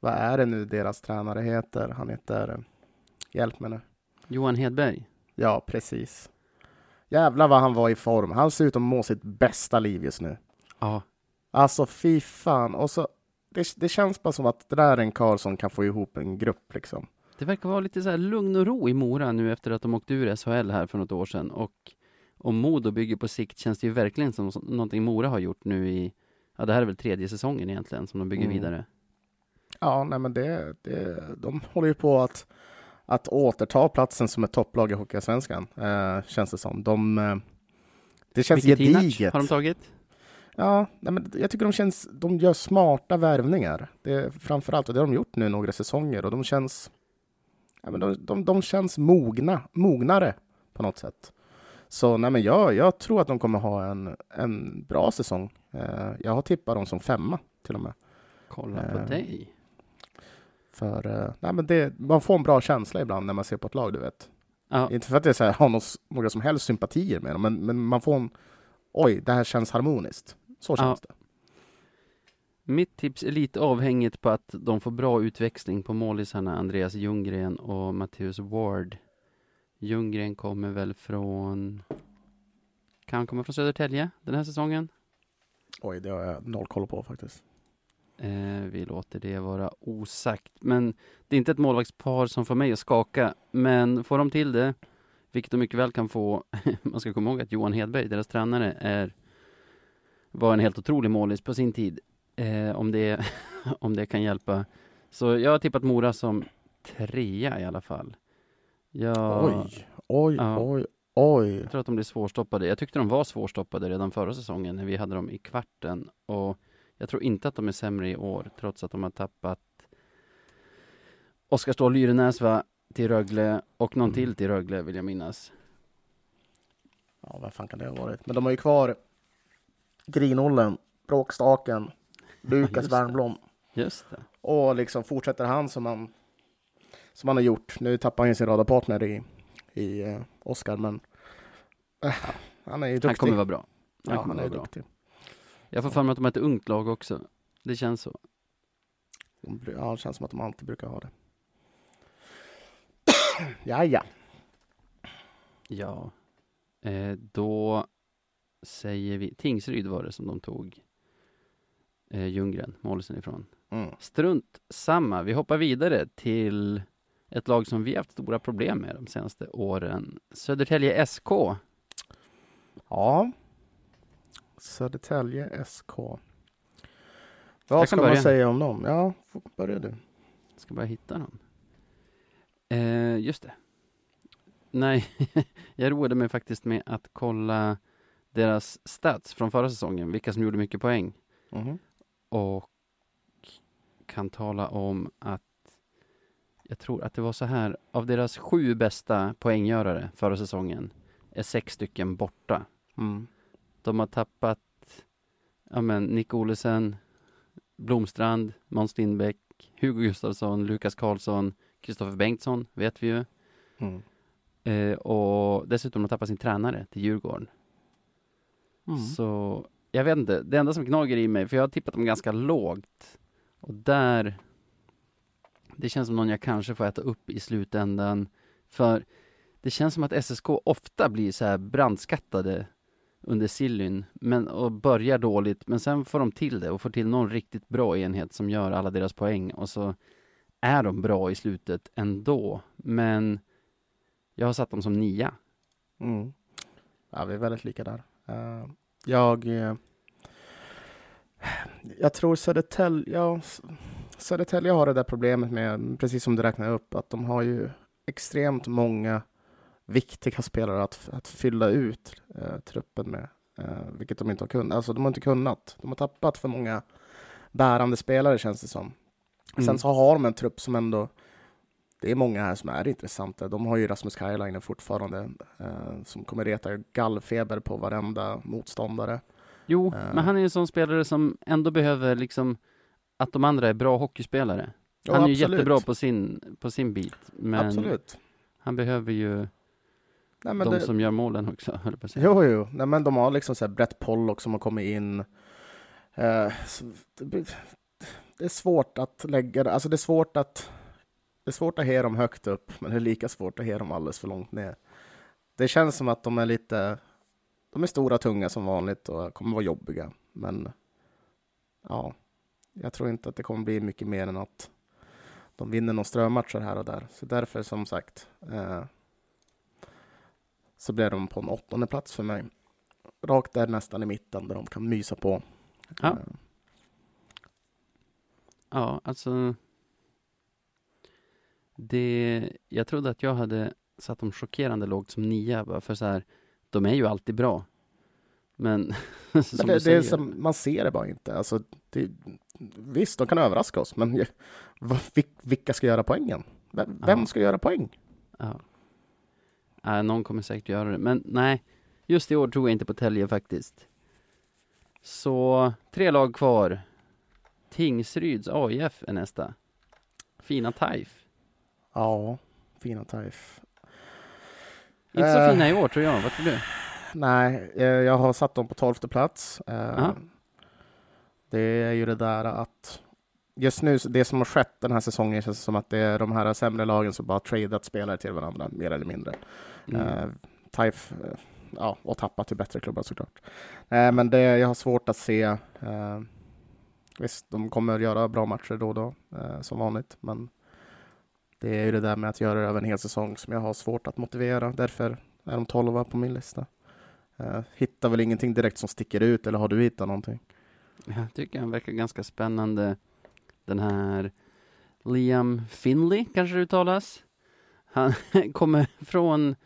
vad är det nu deras tränare heter? Han heter, hjälp mig nu. Johan Hedberg. Ja, precis. Jävlar vad han var i form. Han ser ut att må sitt bästa liv just nu. Ja, Alltså fy fan. Och så, det, det känns bara som att det där är en karl som kan få ihop en grupp liksom. Det verkar vara lite så här lugn och ro i Mora nu efter att de åkte ur SHL här för något år sedan. Och om Modo bygger på sikt känns det ju verkligen som någonting Mora har gjort nu i, ja det här är väl tredje säsongen egentligen som de bygger Mm. vidare. Ja, nej men det, det, de håller ju på att, att återta platsen som ett topplag i Hockeyallsvenskan, eh, känns det som. De, eh, det känns Mikitinac gediget. har de tagit. Ja, nej men jag tycker de känns, de gör smarta värvningar. Det framförallt, och det har de gjort nu några säsonger, och de känns, ja men de, de, de känns mogna, mognare på något sätt. Så nej men jag, jag tror att de kommer ha en, en bra säsong. Eh, jag har tippat dem som femma till och med. Kolla på Eh, dig. För eh, nej, men det, man får en bra känsla ibland när man ser på ett lag, du vet. Ja, Inte för att jag så här, har några, några som helst sympatier med dem, men, men man får en oj, det här känns harmoniskt. Så känns det. Mitt tips är lite avhängigt på att de får bra utväxling på målisarna Andreas Ljunggren och Matteus Ward. Ljunggren kommer väl från... Kan komma från Södertälje den här säsongen. Oj, det har jag noll koll på faktiskt. Eh, vi låter det vara osagt. Men det är inte ett målvaktspar som får mig att skaka. Men får de till det, vilket de mycket väl kan få. Man ska komma ihåg att Johan Hedberg, deras tränare, är, var en helt otrolig målis på sin tid. Eh, om, det, om det kan hjälpa. Så jag har tippat Mora som trea i alla fall. Jag, Oj, oj, Ja. oj, oj. jag tror att de blir svårstoppade. Jag tyckte de var svårstoppade redan förra säsongen när vi hade dem i kvarten. Och jag tror inte att de är sämre i år, trots att de har tappat Oskar Ståhl Lyrenäs va, till Rögle och någon Mm. till till Rögle vill jag minnas. Ja, vad fan kan det ha varit? Men de har ju kvar Grinollen, Bråkstaken, Lukas. Wernbloom. Just det. Och liksom fortsätter han som han, som han har gjort. Nu tappar han ju sin radarpartner i, i eh, Oskar, men eh, han är ju duktig. Han kommer vara bra. Han ja, kommer han är vara bra. duktig. Jag får för mig att de är ett ungt lag också. Det känns så. Ja, det känns som att de alltid brukar ha det. ja, ja. Ja. Eh, då säger vi, Tingsryd var det som de tog eh, Ljunggren, målisen ifrån. Mm. Strunt samma. Vi hoppar vidare till ett lag som vi haft stora problem med de senaste åren. Södertälje SK. Ja. Södertälje SK. Vad Jag ska man börja. säga om dem? Ja, börja du. Ska bara hitta någon. Eh, just det. Nej, jag roade mig faktiskt med att kolla deras stats från förra säsongen, vilka som gjorde mycket poäng. Mhm. Och kan tala om att jag tror att det var så här, av deras sju bästa poänggörare förra säsongen är sex stycken borta. Mm. De har tappat ja men, Nick Olesen, Blomstrand, Måns Lindbäck, Hugo Gustafsson, Lukas Karlsson, Kristoffer Bengtsson, vet vi ju. Mm. Eh, och dessutom har de tappat sin tränare till Djurgården. Mm. Så jag vet inte, det enda som gnager i mig, för jag har tippat dem ganska lågt. Och där, det känns som någon jag kanske får äta upp i slutändan. För det känns som att SSK ofta blir så här brandskattade under sillyn, men och börjar dåligt, men sen får de till det och får till någon riktigt bra enhet som gör alla deras poäng och så är de bra i slutet ändå. Men jag har satt dem som nia. Mm. Ja, vi är väldigt lika där. Uh, jag, uh, jag tror Södertälje, ja, Södertälje har det där problemet med, precis som du räknar upp, att de har ju extremt många viktiga spelare att, att fylla ut eh, truppen med, eh, vilket de inte har kunnat. Alltså de har inte kunnat. De har tappat för många bärande spelare känns det som. Mm. Sen så har de en trupp som ändå det är många här som är intressanta. De har ju Rasmus Kajlainen fortfarande eh, som kommer reta gallfeber på varenda motståndare. Jo, Eh. men han är en sån spelare som ändå behöver liksom att de andra är bra hockeyspelare. Ja, han är ju absolut. jättebra på sin, på sin bit, men Absolut. han behöver ju Nej, de det, som gör målen också, höll på att säga. Jo, jo. Nej, men de har liksom så här Brett Pollock som har kommit in. Eh, det, är svårt att lägga det. Alltså det är svårt att det är svårt att he dem högt upp, men det är lika svårt att he dem alldeles för långt ner. Det känns som att de är lite de är stora tunga som vanligt och kommer vara jobbiga. Men ja, jag tror inte att det kommer bli mycket mer än att de vinner några strömmatcher här och där. Så därför som sagt eh, så blev de på en åttonde plats för mig. Rakt där nästan i mitten där de kan mysa på. Ja. Eh, Ja, alltså det, jag trodde att jag hade satt dem chockerande lågt som nia, bara för så här, de är ju alltid bra. Men, Men som det, du säger, som, man ser det bara inte. Alltså, det, visst, de kan överraska oss, men vad- vil- vilka ska göra poängen? Vem, vem ska göra poäng? Ja. Nej, någon kommer säkert göra det, men nej, just i år tror jag inte på Tälje faktiskt. Så, tre lag kvar. Tingsryds AIF är nästa. Fina TAIF. Ja, fina TAIF. Inte så Eh. fina i år tror jag, vad tror du? Nej, eh, jag har satt dem på tolfte plats. Eh, Ja. Det är ju det där att just nu, det som har skett den här säsongen känns som att det är de här sämre lagen som bara tradat spelare till varandra, mer eller mindre. Mm. Taif, ja, och tappat till bättre klubbar såklart. Men det, jag har svårt att se. Visst, de kommer att göra bra matcher då och då, som vanligt, men det är ju det där med att göra det över en hel säsong som jag har svårt att motivera. Därför är de tolva på min lista. Eh, hittar väl ingenting direkt som sticker ut, eller har du hittat någonting? Jag tycker han verkar ganska spännande. Den här Liam Finley, kanske det uttalas. Han kommer från,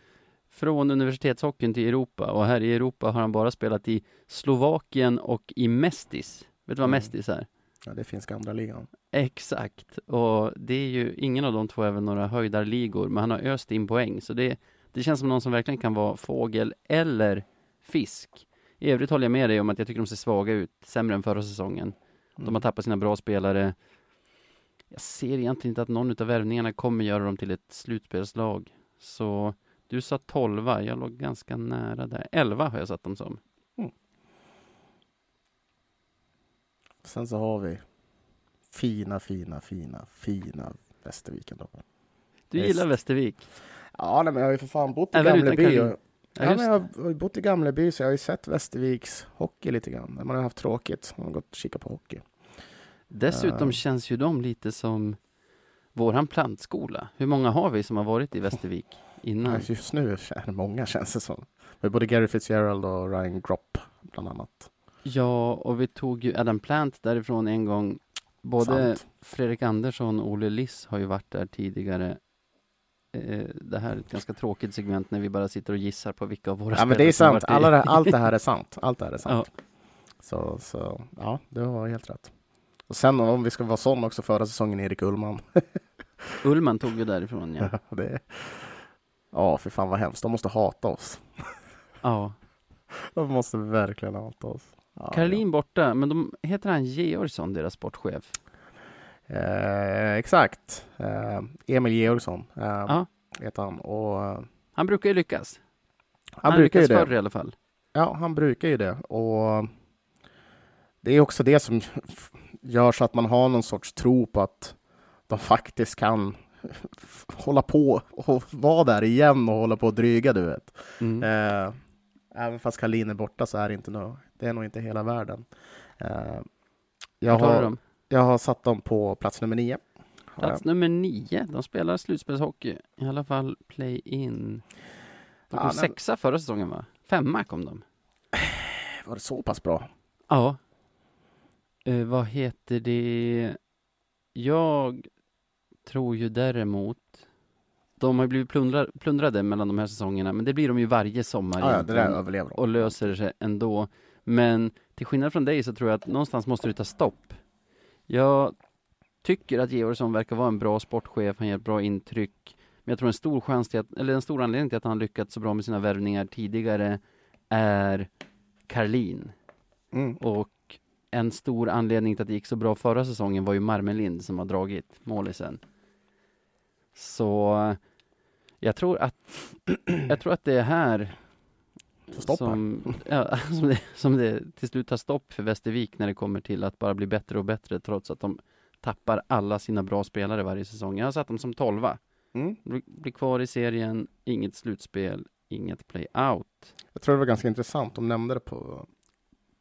från universitetshockeyn till Europa och här i Europa har han bara spelat i Slovakien och i Mestis. Vet du vad Mm. Mestis är? Ja, det finns andra ligan. Exakt, och det är ju, ingen av de två är väl några höjdarligor, men han har öst in poäng, så det, det känns som någon som verkligen kan vara fågel eller fisk. I övrigt håller jag med dig om att jag tycker de ser svaga ut, sämre än förra säsongen. De har tappat sina bra spelare. Jag ser egentligen inte att någon av värvningarna kommer göra dem till ett slutspelslag. Så du sa 12, jag låg ganska nära där. 11 har jag satt dem som. Sen så har vi fina, fina, fina, fina Västerviken. Då. Du Visst. gillar Västervik? Ja, nej, men jag har ju för fan bott i Även Gamleby. Och, Ja, ja, men jag har bott i Gamleby så jag har ju sett Västerviks hockey lite grann. Man har haft tråkigt. Man har gått och kikat på hockey. Dessutom Ja. känns ju de lite som våran plantskola. Hur många har vi som har varit i Västervik innan? Just nu är det många känns det som. Med både Gary Fitzgerald och Ryan Gropp bland annat. Ja, och vi tog ju Adam Plant därifrån en gång. Både Sant. Fredrik Andersson och Olle Liss har ju varit där tidigare. Eh, Det här är ett ganska tråkigt segment när vi bara sitter och gissar på vilka av våra Ja men det är sant, Alla det, allt det här är sant. Allt det här är sant. Så, så ja, det var helt rätt. Och sen om vi ska vara sån också förra säsongen, Erik Ullman. Ullman tog ju därifrån ja. det, ja, för fan vad hemskt. De måste hata oss. ja. De måste verkligen hata oss. Ja, Karolin borta, men de, heter han Georgsson, deras sportchef? Eh, exakt. Eh, Emil Georgsson eh, Ja. heter han. Och, eh, Han brukar ju lyckas. han, brukar ju lyckas det. förr i alla fall. Ja, han brukar ju det. Och det är också det som gör så att man har någon sorts tro på att de faktiskt kan hålla på och vara där igen och hålla på och dryga, du vet. Mm. Eh, även fast Karlin är borta så är det inte nå- det är nog inte hela världen. Eh, jag, har jag har satt dem på plats nummer nio. Plats nummer nio. De spelar slutspelshockey. I alla fall play-in. De kom Ja, sexa förra säsongen va? Femma kom de. Var det så pass bra? Ja. Eh, vad heter det? Jag tror ju däremot de har blivit plundra, plundrade mellan de här säsongerna, men det blir de ju varje sommar Ja, ja, det där överlever de. och löser sig ändå. Men till skillnad från dig så tror jag att någonstans måste du ta stopp. Jag tycker att Georgsson verkar vara en bra sportchef, han ger ett bra intryck. Men jag tror en stor chans till att, eller en stor anledning till att han lyckats så bra med sina värvningar tidigare är Karlin. Mm. Och en stor anledning till att det gick så bra förra säsongen var ju Marmelind som har dragit målisen. Så jag tror att jag tror att det är här stopp som, ja, som, det, som det till slut tar stopp för Västervik när det kommer till att bara bli bättre och bättre trots att de tappar alla sina bra spelare varje säsong. Jag har satt dem som tolva. Mm. Blir kvar i serien, inget slutspel, inget play-out. Jag tror det var ganska intressant, de nämnde det på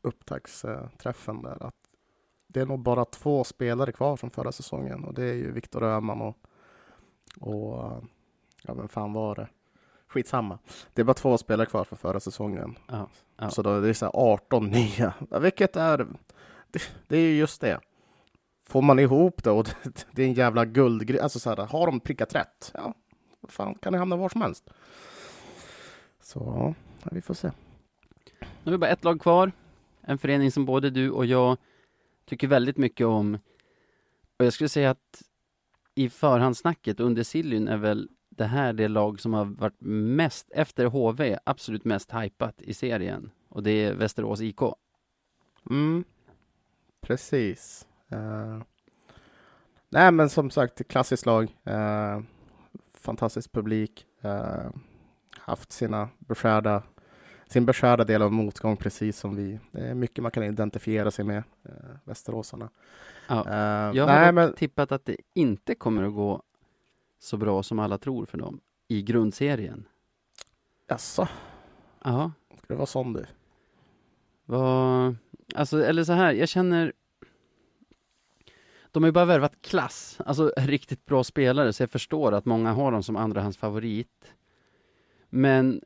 upptaktsträffen där, att det är nog bara två spelare kvar från förra säsongen och det är ju Viktor Öhman och, och ja vem fan var det? Skitsamma. Det är bara två spelare kvar från förra säsongen. Ja, ja. Så då är det så här 18 nya. Vilket är, det, det är ju just det. Får man ihop det och det, det är en jävla guldgrej, alltså så här, har de prickat rätt? Ja, fan kan det hamna var som helst. Så, ja, vi får se. Nu har vi bara ett lag kvar. En förening som både du och jag tycker väldigt mycket om. Och jag skulle säga att i förhandssnacket under Siljen är väl det här det lag som har varit mest, efter HV, absolut mest hypat i serien. Och det är Västerås IK. Mm, precis. Eh, nej, men som sagt, klassiskt lag. Uh, fantastisk publik. eh, haft sina beskärda, sin beskärda del av motgång, precis som vi. Det är mycket man kan identifiera sig med, uh, västeråsarna. Ja, Eh, Jag har nej, men tippat att det inte kommer att gå så bra som alla tror för dem i grundserien. jaså, Ja, ska det vara sån du? Vad, alltså, eller så här, jag känner De har ju bara värvat klass, alltså riktigt bra spelare, så jag förstår att många har dem som andrahandsfavorit. Men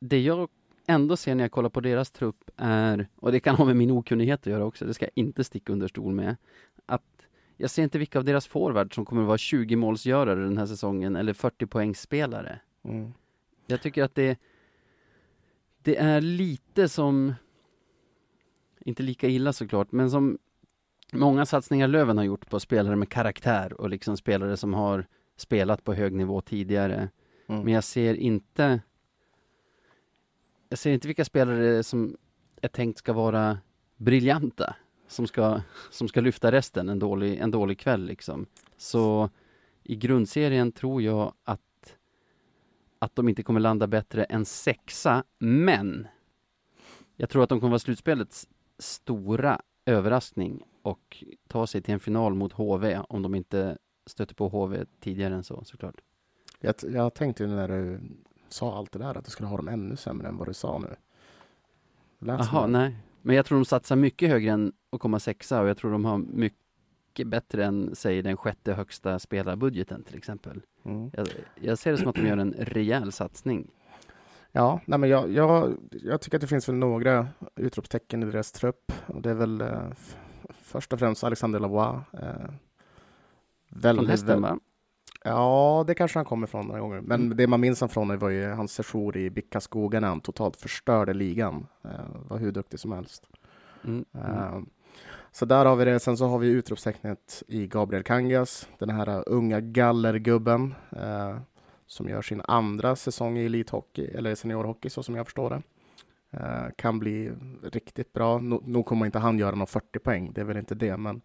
det jag ändå ser när jag kollar på deras trupp är, och det kan ha med min okunnighet att göra också, det ska jag inte sticka under stol med, att jag ser inte vilka av deras forwards som kommer att vara 20 målsgörare den här säsongen, eller 40 poängspelare. Mm. Jag tycker att det Det är lite som Inte lika illa såklart, men som Många satsningar Löven har gjort på spelare med karaktär och liksom spelare som har Spelat på hög nivå tidigare Mm. Men jag ser inte Jag ser inte vilka spelare som är tänkt ska vara briljanta Som ska, som ska lyfta resten en dålig, en dålig kväll liksom Så i grundserien tror jag att att de inte kommer landa bättre än sexa, men jag tror att de kommer vara slutspelets stora överraskning och ta sig till en final mot HV om de inte stöter på HV tidigare än så såklart. Jag, jag tänkte när du sa allt det där att du skulle ha dem ännu sämre än vad du sa nu. Jaha, nej. Men jag tror de satsar mycket högre än att komma sexa och jag tror de har mycket bättre än, säg den sjätte högsta spelarbudgeten till exempel. Mm. Jag, jag ser det som att de gör en rejäl satsning. Ja, nej men jag, jag, jag tycker att det finns väl några utropstecken i deras trupp. Och det är väl eh, först och främst Alexander Lavois. Eh, Från väldigt, hästen va? Ja, det kanske han kommer från några gånger. Men det man minns han från var ju hans sejour i Bickaskogen när han totalt förstörde ligan. Eh, var hur duktig som helst. Mm. Mm. Eh, så där har vi det. Sen så har vi utropstecknet i Gabriel Kangas, den här uh, unga gallergubben eh, som gör sin andra säsong i elithockey, eller seniorhockey så som jag förstår det. Kan bli riktigt bra. No, nog kommer inte han göra någon 40 poäng, det är väl inte det, men,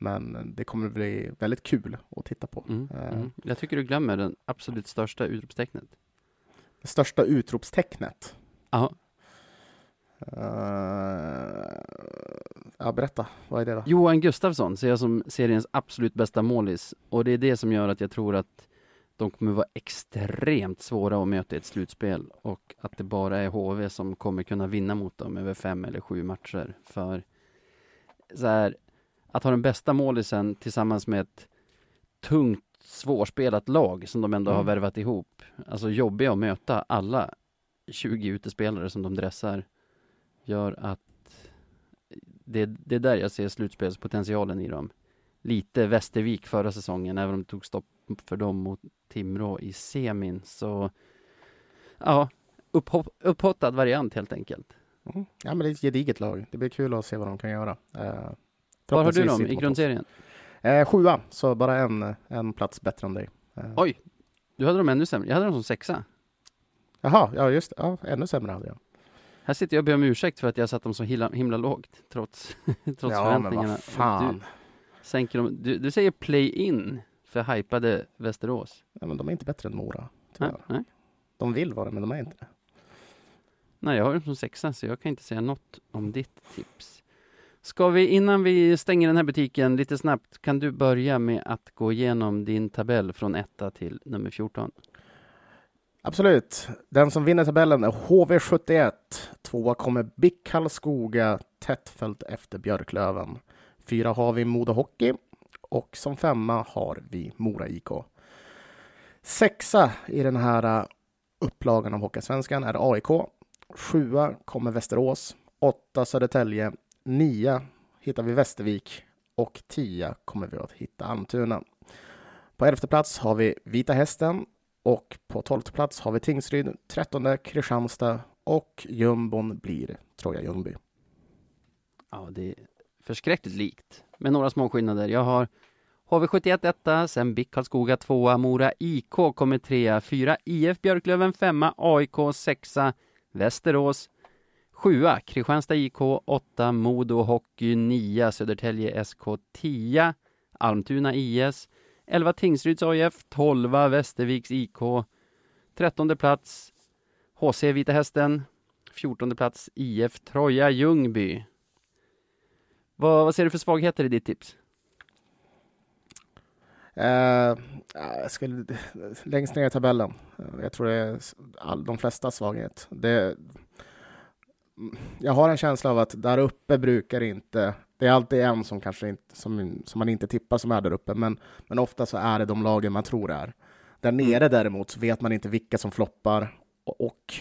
men det kommer bli väldigt kul att titta på. Mm. Eh, Mm. Jag tycker du glömmer den absolut största utropstecknet. Det största utropstecknet. Ja. Eh, ja, berätta, vad är det då? Johan Gustafsson ser jag som seriens absolut bästa målis och det är det som gör att jag tror att de kommer vara extremt svåra att möta i ett slutspel och att det bara är HV som kommer kunna vinna mot dem över fem eller sju matcher. För så här, att ha den bästa målisen tillsammans med ett tungt svårspelat lag som de ändå har Mm. värvat ihop. Alltså jobbiga att möta alla 20 utespelare som de dressar gör att det, det är där jag ser slutspelspotentialen i dem. Lite Västervik förra säsongen, även om det tog stopp för dem mot Timrå i semin. Så ja, upphopp, upphottad variant helt enkelt. Mm. Ja, men det är ett gediget lag. Det blir kul att se vad de kan göra. Eh, Var har du dem i grundserien? Eh, sjua, så bara en, en plats bättre än dig. Eh, Oj, du hade dem ännu sämre. Jag hade dem som sexa. Jaha, ja just det. Ja, ännu sämre hade jag. Här sitter jag och ber om ursäkt för att jag satt dem så himla, himla lågt, trots, trots ja, men förväntningarna. vad fan. Du, sänker dem, du, du säger play-in för hypade Västerås. Ja, men de är inte bättre än Mora. Nej, nej. De vill vara det, men de är inte det. Nej, jag har dem som sexa, så jag kan inte säga något om ditt tips. Ska vi, innan vi stänger den här butiken, lite snabbt, kan du börja med att gå igenom din tabell från etta till nummer 14? Absolut. Den som vinner tabellen är HV71. Tvåa kommer BIK Karlskoga tätt följt efter Björklöven. Fyra har vi Modo Hockey och som femma har vi Mora IK. Sexa i den här äh, upplagan av Hockeysvenskan är AIK. Sjua kommer Västerås. Åtta Södertälje. Nia hittar vi Västervik och tia kommer vi att hitta Almtuna. På elfte plats har vi Vita Hästen och på tolfte plats har vi Tingsryd, trettonde Kristianstad och jumbon blir Troja Ljungby. Ja, det är förskräckligt likt, med några små skillnader. Jag har HV71 etta, sen BIK Karlskoga tvåa, Mora IK kommer trea, fyra IF Björklöven femma, AIK sexa, Västerås sjua, Kristianstad IK åtta, Modo Hockey nia, Södertälje SK tia, Almtuna IS, 11 Tingsryds AIF, 12 Västerviks IK, 13 plats HC Vita Hästen, 14 plats IF Troja Ljungby. Vad, vad ser du för svagheter i ditt tips? Uh, jag skulle, längst ner i tabellen. Jag tror det är all, de flesta svaghet. Det, jag har en känsla av att där uppe brukar inte... Det är alltid en som kanske inte, som, som man inte tippar som är där uppe, men, men ofta så är det de lagen man tror är. Där nere däremot så vet man inte vilka som floppar och, och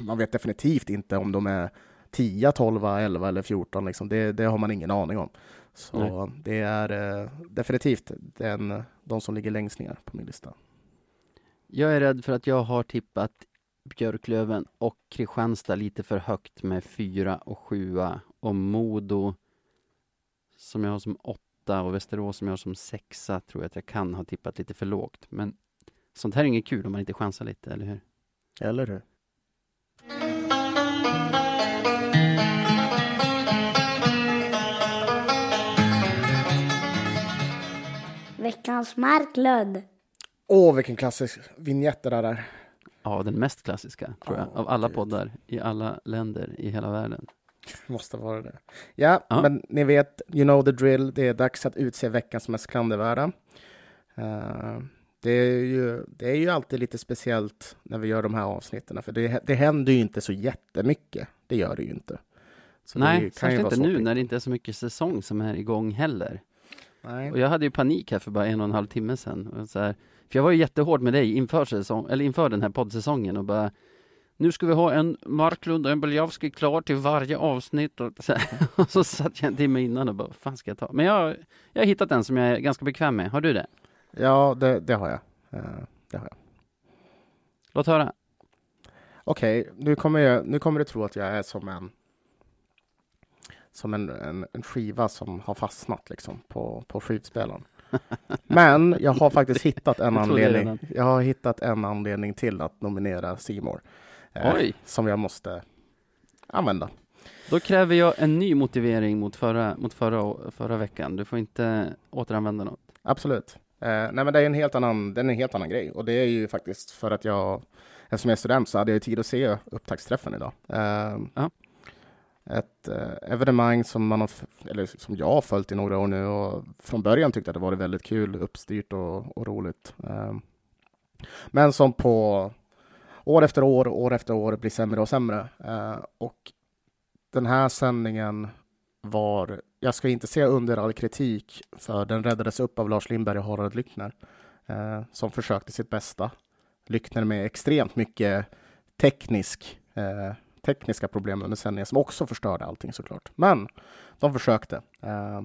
man vet definitivt inte om de är 10, 12, 11 eller 14. Liksom. Det, det har man ingen aning om. Så Nej. det är eh, definitivt den, de som ligger längst ner på min lista. Jag är rädd för att jag har tippat Björklöven och Kristianstad lite för högt med fyra och sjua och Modo som jag har som åtta och Västerås som jag har som sexa tror jag att jag kan ha tippat lite för lågt. Men sånt här är inget kul om man inte chansar lite, eller hur? Eller hur? Veckans Marklund. Åh, vilken klassisk vignett det där är. Ja, den mest klassiska, tror jag, Ja, av alla gud. poddar i alla länder i hela världen. Måste vara det. Ja, Ja. men ni vet, you know the drill. Det är dags att utse veckans mest klandervärda. Eh, det, är ju, det är ju alltid lite speciellt när vi gör de här avsnitten, för det, det händer ju inte så jättemycket. Det gör det ju inte. Så det Nej, särskilt inte nu när det inte är så mycket säsong som är igång heller. Nej. Och jag hade ju panik här för bara en och en halv timme sedan. Och så här, för jag var ju jättehård med dig inför, säsong, eller inför den här poddsäsongen och bara nu ska vi ha en Marklund och en Beljavski klar till varje avsnitt. Och så, och så satt jag en timme innan och bara, vad fan ska jag ta? Men jag, jag har hittat en som jag är ganska bekväm med. Har du det? Ja, det, det har jag. Eh, det har jag. Låt höra. Okej, nu, kommer jag, nu kommer du tro att jag är som en som en, en, en skiva som har fastnat liksom på, på skivspelaren. Men jag har faktiskt hittat en anledning. Jag har hittat en anledning till att nominera Seymour. eh, Oj. Som jag måste använda. Då kräver jag en ny motivering mot förra, mot förra, förra veckan. Du får inte återanvända något. Absolut. Eh, nej, men det är en helt annan, det är en helt annan grej. Och det är ju faktiskt för att jag, eftersom jag är student så hade jag tid att se upptaktsträffen idag. Eh. Ett eh, evenemang som man har, eller som jag har följt i några år nu och från början tyckte att det varit väldigt kul, uppstyrt och, och roligt. Eh, men som på år efter år, år efter år blir sämre och sämre. Eh, och den här sändningen var, jag ska inte säga under all kritik, för den räddades upp av Lars Lindberg och Harald Lyckner, eh, som försökte sitt bästa. Lyckner med extremt mycket teknisk, eh, tekniska problem under sändningen, som också förstörde allting såklart. Men de försökte. Eh,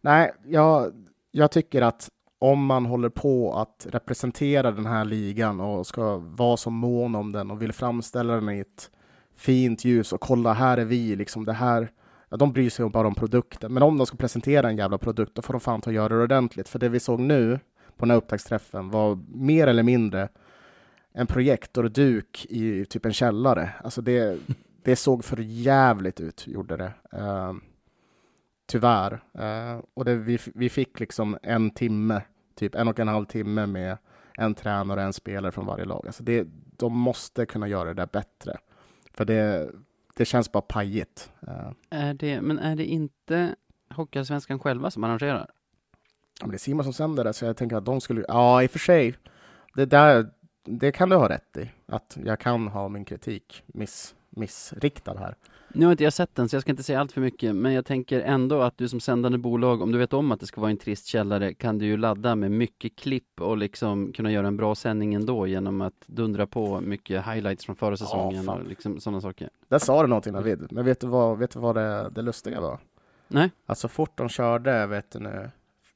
nej, jag, jag tycker att om man håller på att representera den här ligan och ska vara så mån om den och vill framställa den i ett fint ljus och kolla, här är vi, liksom det här. Ja, de bryr sig bara om produkten, men om de ska presentera en jävla produkt, då får de fan ta och göra det ordentligt. För det vi såg nu på den här upptaktsträffen var mer eller mindre en projektorduk i typ en källare. Alltså det, det såg för jävligt ut, gjorde det. Uh, tyvärr. Uh, och det, vi, vi fick liksom en timme, typ en och en halv timme med en tränare och en spelare från varje lag. Alltså det, de måste kunna göra det där bättre. För det, det känns bara pajigt. Uh, Är det, men är det inte Hockeyallsvenskan själva som arrangerar? Ja, men det är Simon som sänder det, så jag tänker att de skulle... Ja, i och för sig. Det där, det kan du ha rätt i. Att jag kan ha min kritik miss, missriktad här. Nu har inte jag sett den, så jag ska inte säga allt för mycket, men jag tänker ändå att du som sändande bolag, om du vet om att det ska vara en trist källare, kan du ju ladda med mycket klipp och liksom kunna göra en bra sändning ändå genom att dundra på mycket highlights från förra säsongen fan. och liksom sådana saker. Där sa du någonting David, men vet du vad, vet du vad det, det lustiga var? Nej? Att så fort de körde, vet du nu,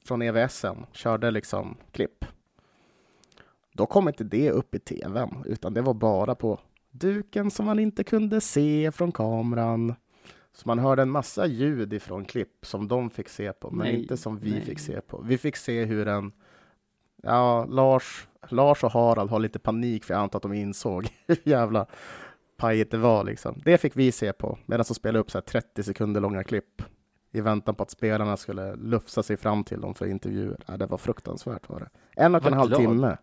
från EVSen, körde liksom klipp, då kom inte det upp i tvn, utan det var bara på duken som man inte kunde se från kameran. Så man hörde en massa ljud ifrån klipp som de fick se på, men Nej, inte som vi nej. fick se på. Vi fick se hur en, ja, Lars, Lars och Harald har lite panik, för jag antar att de insåg hur jävla pajigt det var liksom. Det fick vi se på, medan de spelade upp så här 30 sekunder långa klipp i väntan på att spelarna skulle lufsa sig fram till dem för intervjuer. Ja, det var fruktansvärt var det. En och en halv timme.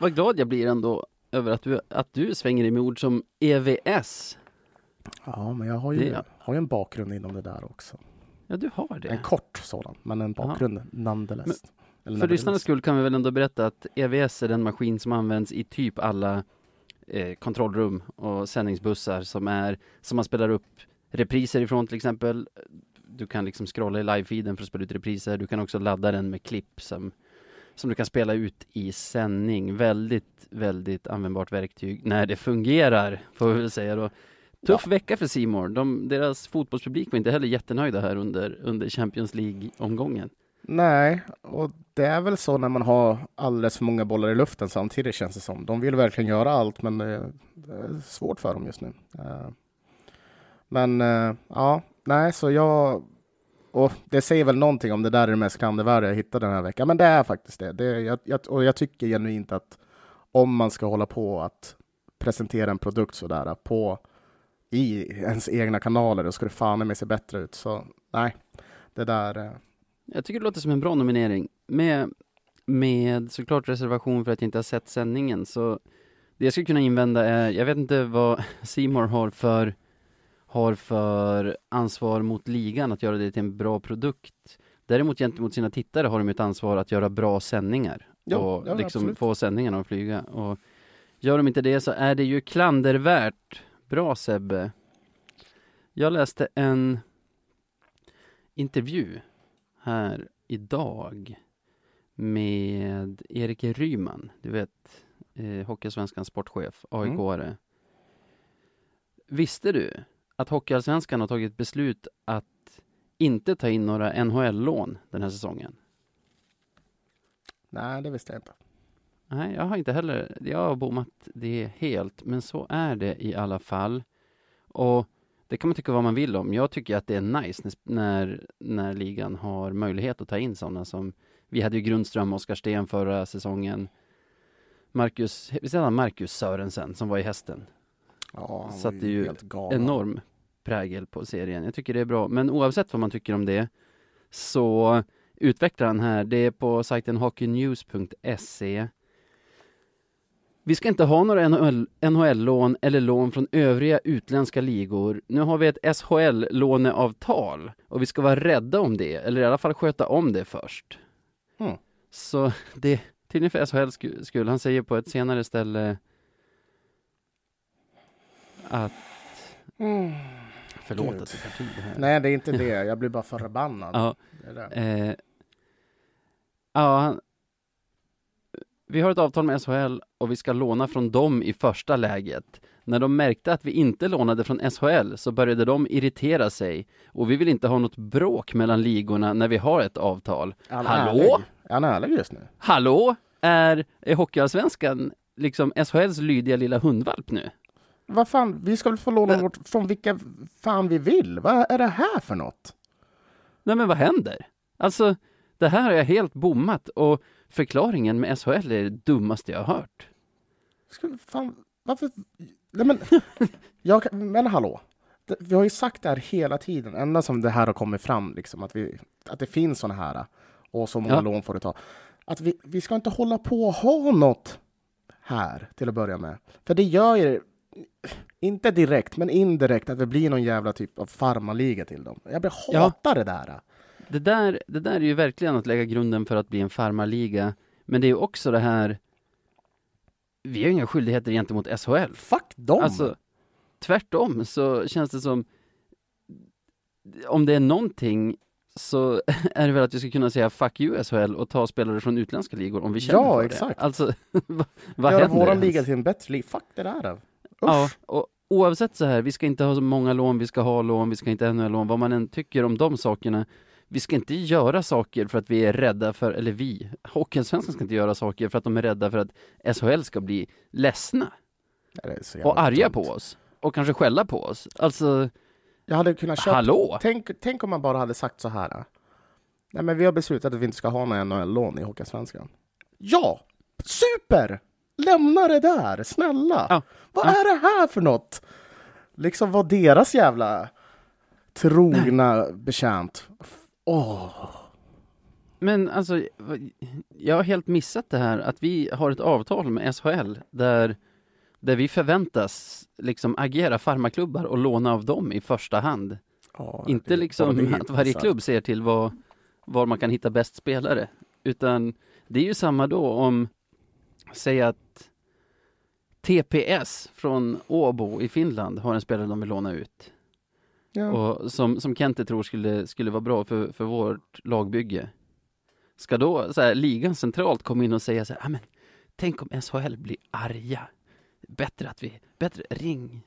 Vad glad jag blir ändå över att du, att du svänger dig med ord som EVS. Ja, men jag har ju, Det- har ju en bakgrund inom det där också. Ja, du har det. En kort sådan, men en bakgrund nonetheless. För lyssnarnas skull kan vi väl ändå berätta att EVS är den maskin som används i typ alla eh, kontrollrum och sändningsbussar som är, som man spelar upp repriser ifrån till exempel. Du kan liksom scrolla i live-feeden för att spela ut repriser. Du kan också ladda den med klipp som, som du kan spela ut i sändning. Väldigt, väldigt användbart verktyg när det fungerar, får vi väl säga då. Tuff vecka för Simor. De, deras fotbollspublik var inte heller jättenöjda här under, under Champions League-omgången. Nej, och det är väl så när man har alldeles för många bollar i luften samtidigt känns det som. De vill verkligen göra allt, men det, det är svårt för dem just nu. Eh, Men eh, ja, nej, så jag... Och det säger väl någonting om det där är det mest klandervärda jag hittade den här veckan. Men det är faktiskt det. det jag, jag, och jag tycker genuint att om man ska hålla på att presentera en produkt sådär på i ens egna kanaler, då ska det fan med se bättre ut. Så nej, det där... eh, Jag tycker det låter som en bra nominering. Med, med såklart reservation för att jag inte har sett sändningen. Så det jag skulle kunna invända är, jag vet inte vad Simor har för har för ansvar mot ligan att göra det till en bra produkt. Däremot gentemot sina tittare har de ett ansvar att göra bra sändningar. Ja, och ja, liksom absolut. få sändningarna att flyga. Och gör de inte det så är det ju klandervärt. Bra Sebbe. Jag läste en intervju här idag med Erik Ryman, du vet, eh, Hockeyallsvenskans sportchef, AIK-are. Visste du att Hockeyallsvenskan har tagit beslut att inte ta in några NHL-lån den här säsongen? Nej, det visste jag inte. Nej, jag har inte heller, jag har bommat det helt, men så är det i alla fall. Och det kan man tycka vad man vill om. Jag tycker att det är nice när, när, ligan har möjlighet att ta in sådana som, vi hade ju Grundström, Oskar Sten förra säsongen. Marcus, visst han Marcus Sörensen som var i hästen? Ja, han var ju helt galen. Enorm prägel på serien. Jag tycker det är bra, men oavsett vad man tycker om det så utvecklar han här, det är på sajten hockeynews.se vi ska inte ha några NHL, NHL-lån eller lån från övriga utländska ligor. Nu har vi ett SHL-låneavtal och vi ska vara rädda om det, eller i alla fall sköta om det först. Mm. Så det, tydligen för sku- skull, han säger på ett senare ställe att Förlåt Gud. att det tar tid här. Nej, det är inte det. Jag blir bara förbannad. Ja, Det är det. Eh, ja, han- vi har ett avtal med SHL och vi ska låna från dem i första läget. När de märkte att vi inte lånade från SHL så började de irritera sig och vi vill inte ha något bråk mellan ligorna när vi har ett avtal. Är han Hallå? ärlig? Är han ärlig just nu? Hallå? Är, är Hockeyallsvenskan liksom SHLs lydiga lilla hundvalp nu? Vad fan, vi ska väl få låna Men- vårt från vilka fan vi vill? Vad är det här för något? Nej men vad händer? Alltså, det här har jag helt bommat och förklaringen med SHL är det dummaste jag har hört. Ska, fan, varför? Nej men, jag, men hallå. Vi har ju sagt det här hela tiden, ända som det här har kommit fram, liksom, att, vi, att det finns såna här och så många Ja. lån får du ta. Att vi, vi ska inte hålla på och ha något här till att börja med. För det gör ju, inte direkt, men indirekt, att det blir någon jävla typ av farmaliga till dem. Jag blir Ja. hatar det där. Det där, det där är ju verkligen att lägga grunden för att bli en farmarliga. Men det är ju också det här, vi har ju inga skyldigheter gentemot SHL. Fuck dem! Alltså, tvärtom så känns det som, om det är någonting så är det väl att vi ska kunna säga fuck you SHL och ta spelare från utländska ligor om vi känner Ja, för exakt. det. Alltså, vad, Göra händer? våran ens? liga till en bättre liga. Fuck det där. Ja, och oavsett så här, vi ska inte ha så många lån, vi ska ha lån, vi ska inte ha några lån, vad man än tycker om de sakerna. Vi ska inte göra saker för att vi är rädda för, eller vi, Hockeyallsvenskan ska inte göra saker för att de är rädda för att SHL ska bli ledsna och arga dumt. på oss. Och kanske skälla på oss. Alltså, Jag hade kunnat köpa hallå? Tänk, tänk om man bara hade sagt så här. Nej, men vi har beslutat att vi inte ska ha några NHL-lån i Hockeyallsvenskan. Ja! Super! Lämna det där, snälla! Ja. Vad Ja. är det här för något? Liksom vad deras jävla trogna betjänt. Åh! Men alltså, jag har helt missat det här att vi har ett avtal med SHL där, där vi förväntas liksom agera farmaklubbar och låna av dem i första hand. Ja, Inte det- liksom det är att varje klubb ser till vad, var man kan hitta bäst spelare. Utan det är ju samma då om, säg att TPS från Åbo i Finland har en spelare de vill låna ut. Ja. Och som, som Kente tror skulle, skulle vara bra för, för vårt lagbygge. Ska då så här, ligan centralt komma in och säga så här, "Ah, men tänk om SHL blir arga. Bättre att vi, bättre, ring,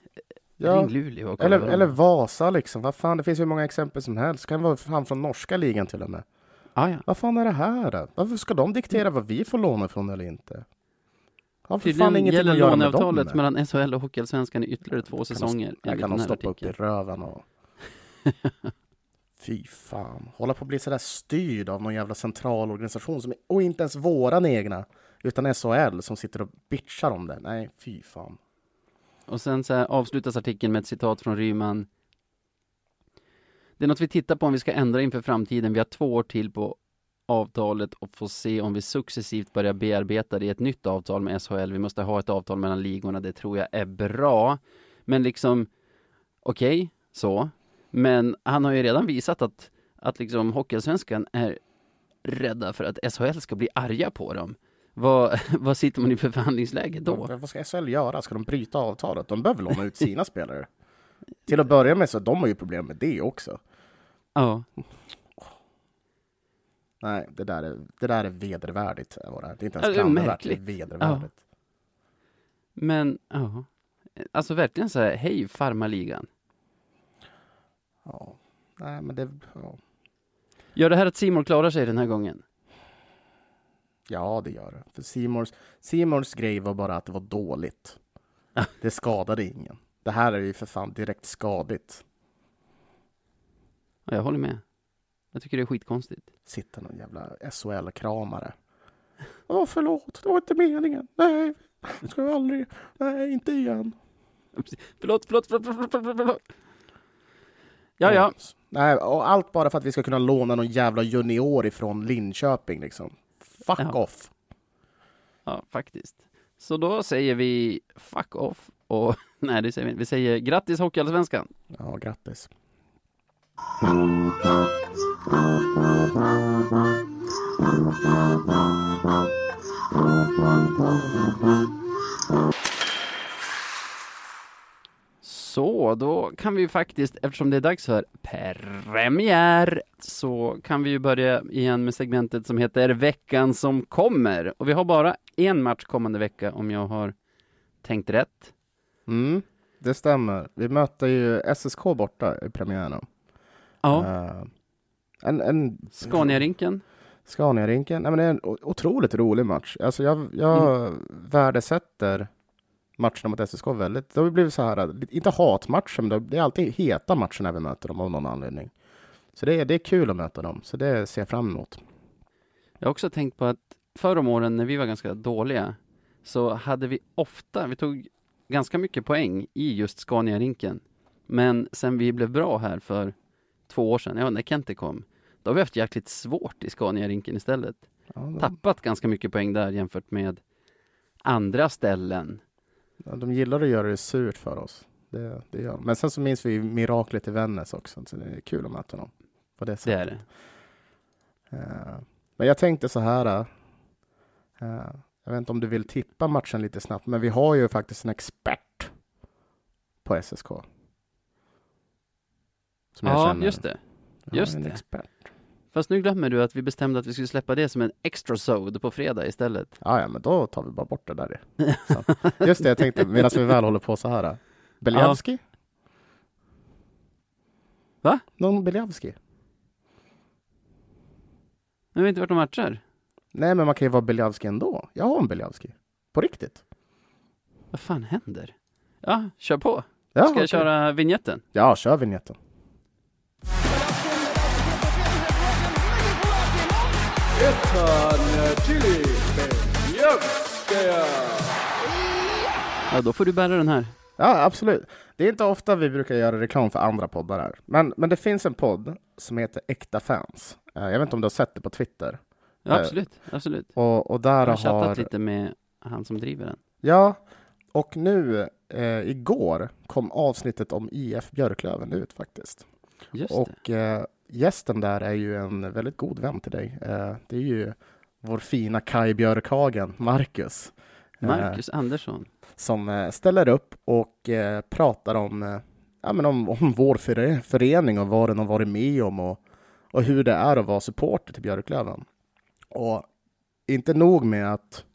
Ja. ring Luleå och Eller, eller Vasa liksom. Vad fan, det finns hur många exempel som helst. Kan vara fan från norska ligan till och med. Ah, ja. Vad fan är det här? Varför ska de diktera vad vi får låna från eller inte? Har för fan Tydligen ingenting gäller att göra med dem. låneavtalet mellan SHL och Hockeyallsvenskan i ytterligare två säsonger. Jag enligt kan här stoppa upp i artikeln. röven och... Fy fan. Hålla på att bli sådär styrd av någon jävla centralorganisation som, och inte ens våran egna. Utan SHL som sitter och bitchar om det. Nej, fy fan. Och sen så här avslutas artikeln med ett citat från Ryman. Det är något vi tittar på om vi ska ändra inför framtiden. Vi har två år till på avtalet och får se om vi successivt börjar bearbeta det i ett nytt avtal med SHL. Vi måste ha ett avtal mellan ligorna. Det tror jag är bra. Men liksom, okej, så. Men han har ju redan visat att, att liksom Hockeyallsvenskan är rädda för att SHL ska bli arga på dem. Vad, vad sitter man i för förhandlingsläge då? Vad vad ska SHL göra? Ska de bryta avtalet? De behöver låna ut sina spelare. Till att börja med så de har ju problem med det också. Ja. Nej, det där är, det där är vedervärdigt. Var det. det är inte Ja, ens klandervärt, det är vedervärdigt. Men, ja. Alltså verkligen så här, hej farmarligan. Ja. Nej, men det... Ja. Gör det här att Simon klarar sig den här gången? ja, det gör det. För Seymours, Seymours grej var bara att det var dåligt. Ja. Det skadade ingen. Det här är ju för fan direkt skadligt. Ja, jag håller med. Jag tycker det är skitkonstigt. Sitter någon jävla SHL-kramare. Åh, förlåt, det var inte meningen. Nej, ska jag aldrig. Nej, inte igen. Förlåt, förlåt, förlåt, förlåt, förlåt. Ja, ja. Nej, och allt bara för att vi ska kunna låna någon jävla junior ifrån Linköping liksom. Fuck Ja. off. Ja, faktiskt. Så då säger vi fuck off och nej, det säger vi. Vi säger grattis Hockeyallsvenskan. Ja, grattis. Så, då kan vi ju faktiskt, eftersom det är dags för premiär, så kan vi ju börja igen med segmentet som heter Veckan som kommer. Och vi har bara en match kommande vecka om jag har tänkt rätt. Mm, det stämmer. Vi möter ju SSK borta i premiären. Ja, Eh, en, en Scaniarinken. Scaniarinken. Nej, men det är en otroligt rolig match. Alltså jag, jag värdesätter matcherna mot SSK väldigt. Det har blivit så här, inte hatmatcher, men det- det är alltid heta matcher när vi möter dem av någon anledning. Så det är, det är kul att möta dem, så det ser jag fram emot. Jag har också tänkt på att förr om åren när vi var ganska dåliga så hade vi ofta, vi tog ganska mycket poäng i just Scaniarinken. Men sen vi blev bra här för två år sedan, ja när Kente kom, då har vi haft jäkligt svårt i Scaniarinken istället. Ja, de, Tappat ganska mycket poäng där jämfört med andra ställen. ja, de gillar att göra det surt för oss. Det, det gör de. Men sen så minns vi miraklet i Vännäs också, så det är kul att möta dem. På det Det sättet. är det. Eh, Men jag tänkte så här. eh, Jag vet inte om du vill tippa matchen lite snabbt, men vi har ju faktiskt en expert på SSK. Som jag Ja, känner. just det. Vi just en det. Expert. Fast nu glömmer du att vi bestämde att vi skulle släppa det som en extra sod på fredag istället. Ja, ja, men då tar vi bara bort det där. Så. Just det, jag tänkte medan vi väl håller på så här. Beliavski? Va? Någon Beliavski? Vi har inte varit och matcher. Nej, men man kan ju vara Beliavski ändå. Jag har en Beliavski. På riktigt. Vad fan händer? Ja, kör på. Ja, Ska okej. jag köra vignetten? Ja, kör vignetten. Ja, då får du bära den här. Ja, absolut. Det är inte ofta vi brukar göra reklam för andra poddar här. Men, men det finns en podd som heter Äkta fans. Eh, Jag vet inte om du har sett det på Twitter. Ja, Eh, absolut. absolut. Och, och där Jag har har... chattat lite med han som driver den. Ja, och nu eh, igår kom avsnittet om IF Björklöven ut faktiskt. Just det. Och eh, gästen där är ju en väldigt god vän till dig. Eh, det är ju vår fina Kai Björkhagen, Marcus. eh, Marcus Andersson. som eh, ställer upp och pratar om, ja, men om, om vår före- förening och vad den har varit med om och, och hur det är att vara supporter till Björklöven. Och inte nog med att,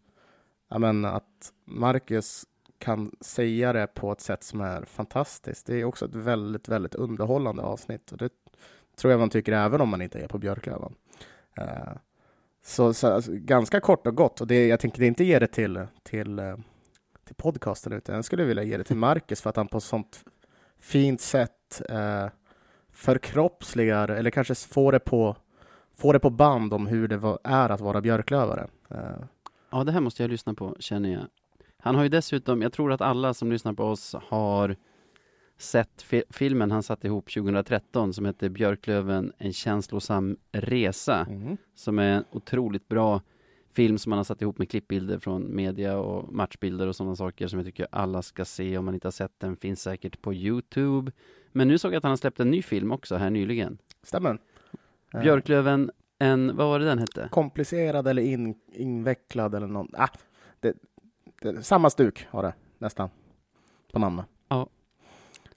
ja, men, att Marcus kan säga det på ett sätt som är fantastiskt. Det är också ett väldigt, väldigt underhållande avsnitt och det tror jag man tycker även om man inte är på Björklöven. Eh, så, så alltså, ganska kort och gott och det, jag tänker inte ge det till, till eh, till podcasten utan jag skulle vilja ge det till Marcus för att han på sånt fint sätt eh, förkroppsligar eller kanske får det på får det på band om hur det var, är att vara björklövare. Eh, Ja, det här måste jag lyssna på, känner jag. Han har ju dessutom, jag tror att alla som lyssnar på oss har sett fi- filmen han satte ihop 2013 som heter Björklöven, en känslosam resa. Som är en otroligt bra film som han har satt ihop med klippbilder från media och matchbilder och sådana saker som jag tycker alla ska se om man inte har sett den. Finns säkert på Youtube. Men nu såg jag att han har släppt en ny film också här nyligen. Stämmer. Eh, Björklöven, en, vad var det den hette? Komplicerad eller in, invecklad eller någon. Ah, det, det, samma stuk har det nästan på namnet.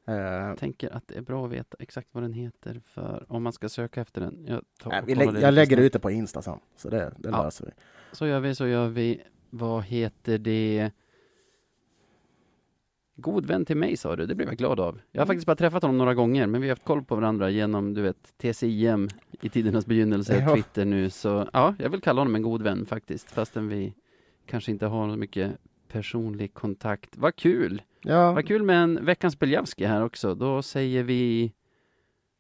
Eh, Jag tänker att det är bra att veta exakt vad den heter för om man ska söka efter den. Jag, tar nej, lä- jag lägger snabbt. ut det på Insta sen, så det, det Ja. löser vi. Så gör vi, så gör vi. Vad heter det? God vän till mig sa du, det blev jag glad av. Jag har faktiskt bara träffat honom några gånger, men vi har haft koll på varandra genom, du vet, TCIM i tidernas begynnelse, Ja. Twitter nu. Så ja, jag vill kalla honom en god vän faktiskt, fastän vi kanske inte har så mycket personlig kontakt. Vad kul! Ja, Vad kul med en veckans Beljavski här också. Då säger vi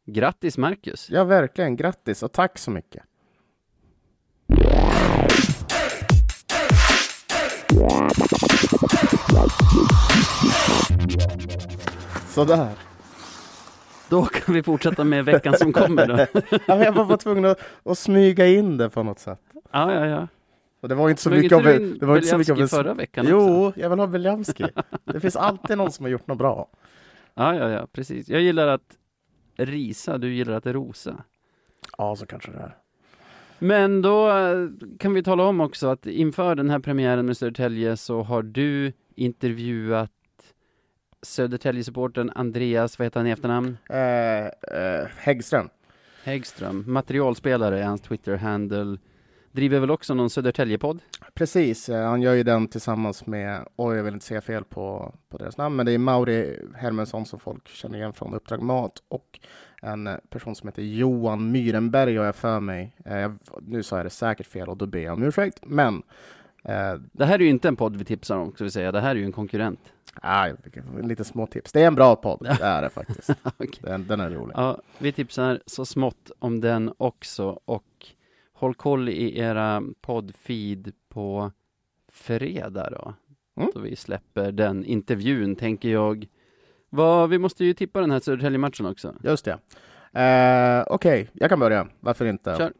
grattis Marcus! ja, verkligen. Grattis och tack så mycket. Sådär. Då kan vi fortsätta med veckan som kommer då. Ja, jag var bara tvungen att, att smyga in det på något sätt. Ja, ja, ja. Och det var inte så Smög mycket av det var inte så mycket av en- förra veckan också? Jo, jag vill ha Beljamski. Det finns alltid någon som har gjort något bra. Ja, ja, ja, precis. Jag gillar att risa, du gillar att rosa. Ja, så kanske det är. Men då eh, kan vi tala om också att inför den här premiären med Södertälje så har du intervjuat Södertälje-supporten Andreas, vad heter han i efternamn? Eh, eh, Häggström. Häggström, materialspelare är hans Twitter-handle. Driver väl också någon Södertälje-podd? Precis, eh, han gör ju den tillsammans med, oj jag vill inte säga fel på, på deras namn, men det är Mauri Hermansson som folk känner igen från Uppdrag Mat och en person som heter Johan Myrenberg har jag för mig. Eh, jag, nu sa jag det säkert fel och då ber jag om ursäkt, men eh, Det här är ju inte en podd vi tipsar om, ska vi säga. Det här är ju en konkurrent. ah, lite små tips. Det är en bra podd, det är det faktiskt. Okej. Den, den är rolig. Ja, vi tipsar så smått om den också och håll koll i era poddfeed på fredag då. Mm. Då vi släpper den intervjun, tänker jag. Vad, vi måste ju tippa den här Södertälje-matchen också. Just det. Eh, Okej, jag kan börja. Varför inte? Kör.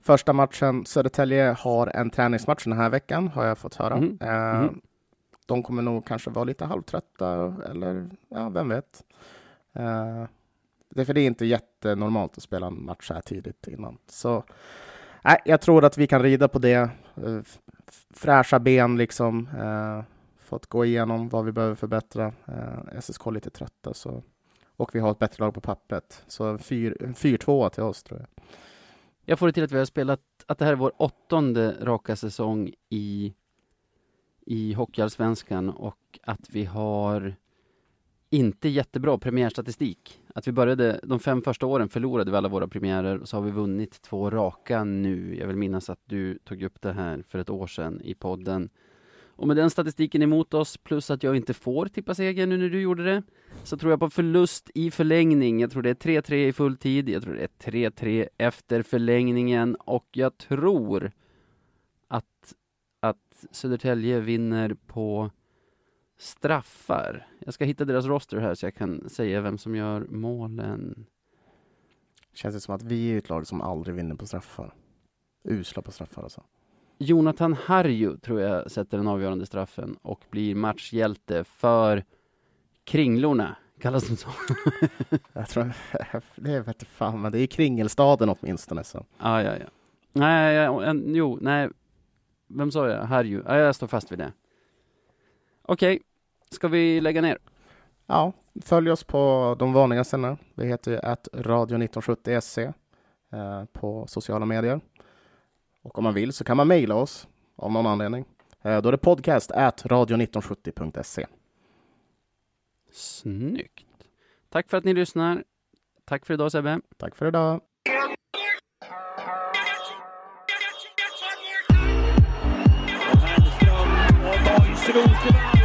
Första matchen, Södertälje har en träningsmatch den här veckan, har jag fått höra. Mhm. Eh, Mhm. De kommer nog kanske vara lite halvtrötta, eller ja, vem vet. Eh, det är för det är inte jättenormalt att spela en match så här tidigt innan. Så nej, jag tror att vi kan rida på det. Eh, fräscha ben liksom. Eh, fått gå igenom vad vi behöver förbättra. Eh, SSK lite trötta så och vi har ett bättre lag på pappret. Så en en 4-2 till oss tror jag. Jag får det till att vi har spelat, att det här är vår åttonde raka säsong i, i Hockeyallsvenskan och att vi har inte jättebra premiärstatistik. Att vi började, de fem första åren förlorade vi alla våra premiärer och så har vi vunnit två raka nu. Jag vill minnas att du tog upp det här för ett år sedan i podden. Och med den statistiken emot oss, plus att jag inte får tippa seger nu när du gjorde det, så tror jag på förlust i förlängning. Jag tror det är 3-3 i full tid, jag tror det är 3-3 efter förlängningen och jag tror att, att Södertälje vinner på straffar. Jag ska hitta deras roster här så jag kan säga vem som gör målen. Känns det som att vi är ett lag som aldrig vinner på straffar. Usla på straffar alltså. Jonathan Harju tror jag sätter den avgörande straffen och blir matchhjälte för Kringlorna, kallas de så? Jag tror, det vet fan, men det är Kringelstaden åtminstone. Så. Ja, ja, ja. Nej, ja, en, jo, nej. Vem sa jag? Harju. Ja, jag står fast vid det. Okej, ska vi lägga ner? Ja, följ oss på de vanliga ställena. Vi heter ju att radio1970sc eh, på sociala medier. Och om man vill så kan man mejla oss av någon anledning. Eh, då är det podcast at radio1970.se. Snyggt. Tack för att ni lyssnar. Tack för idag Sebbe. Tack för idag. Roter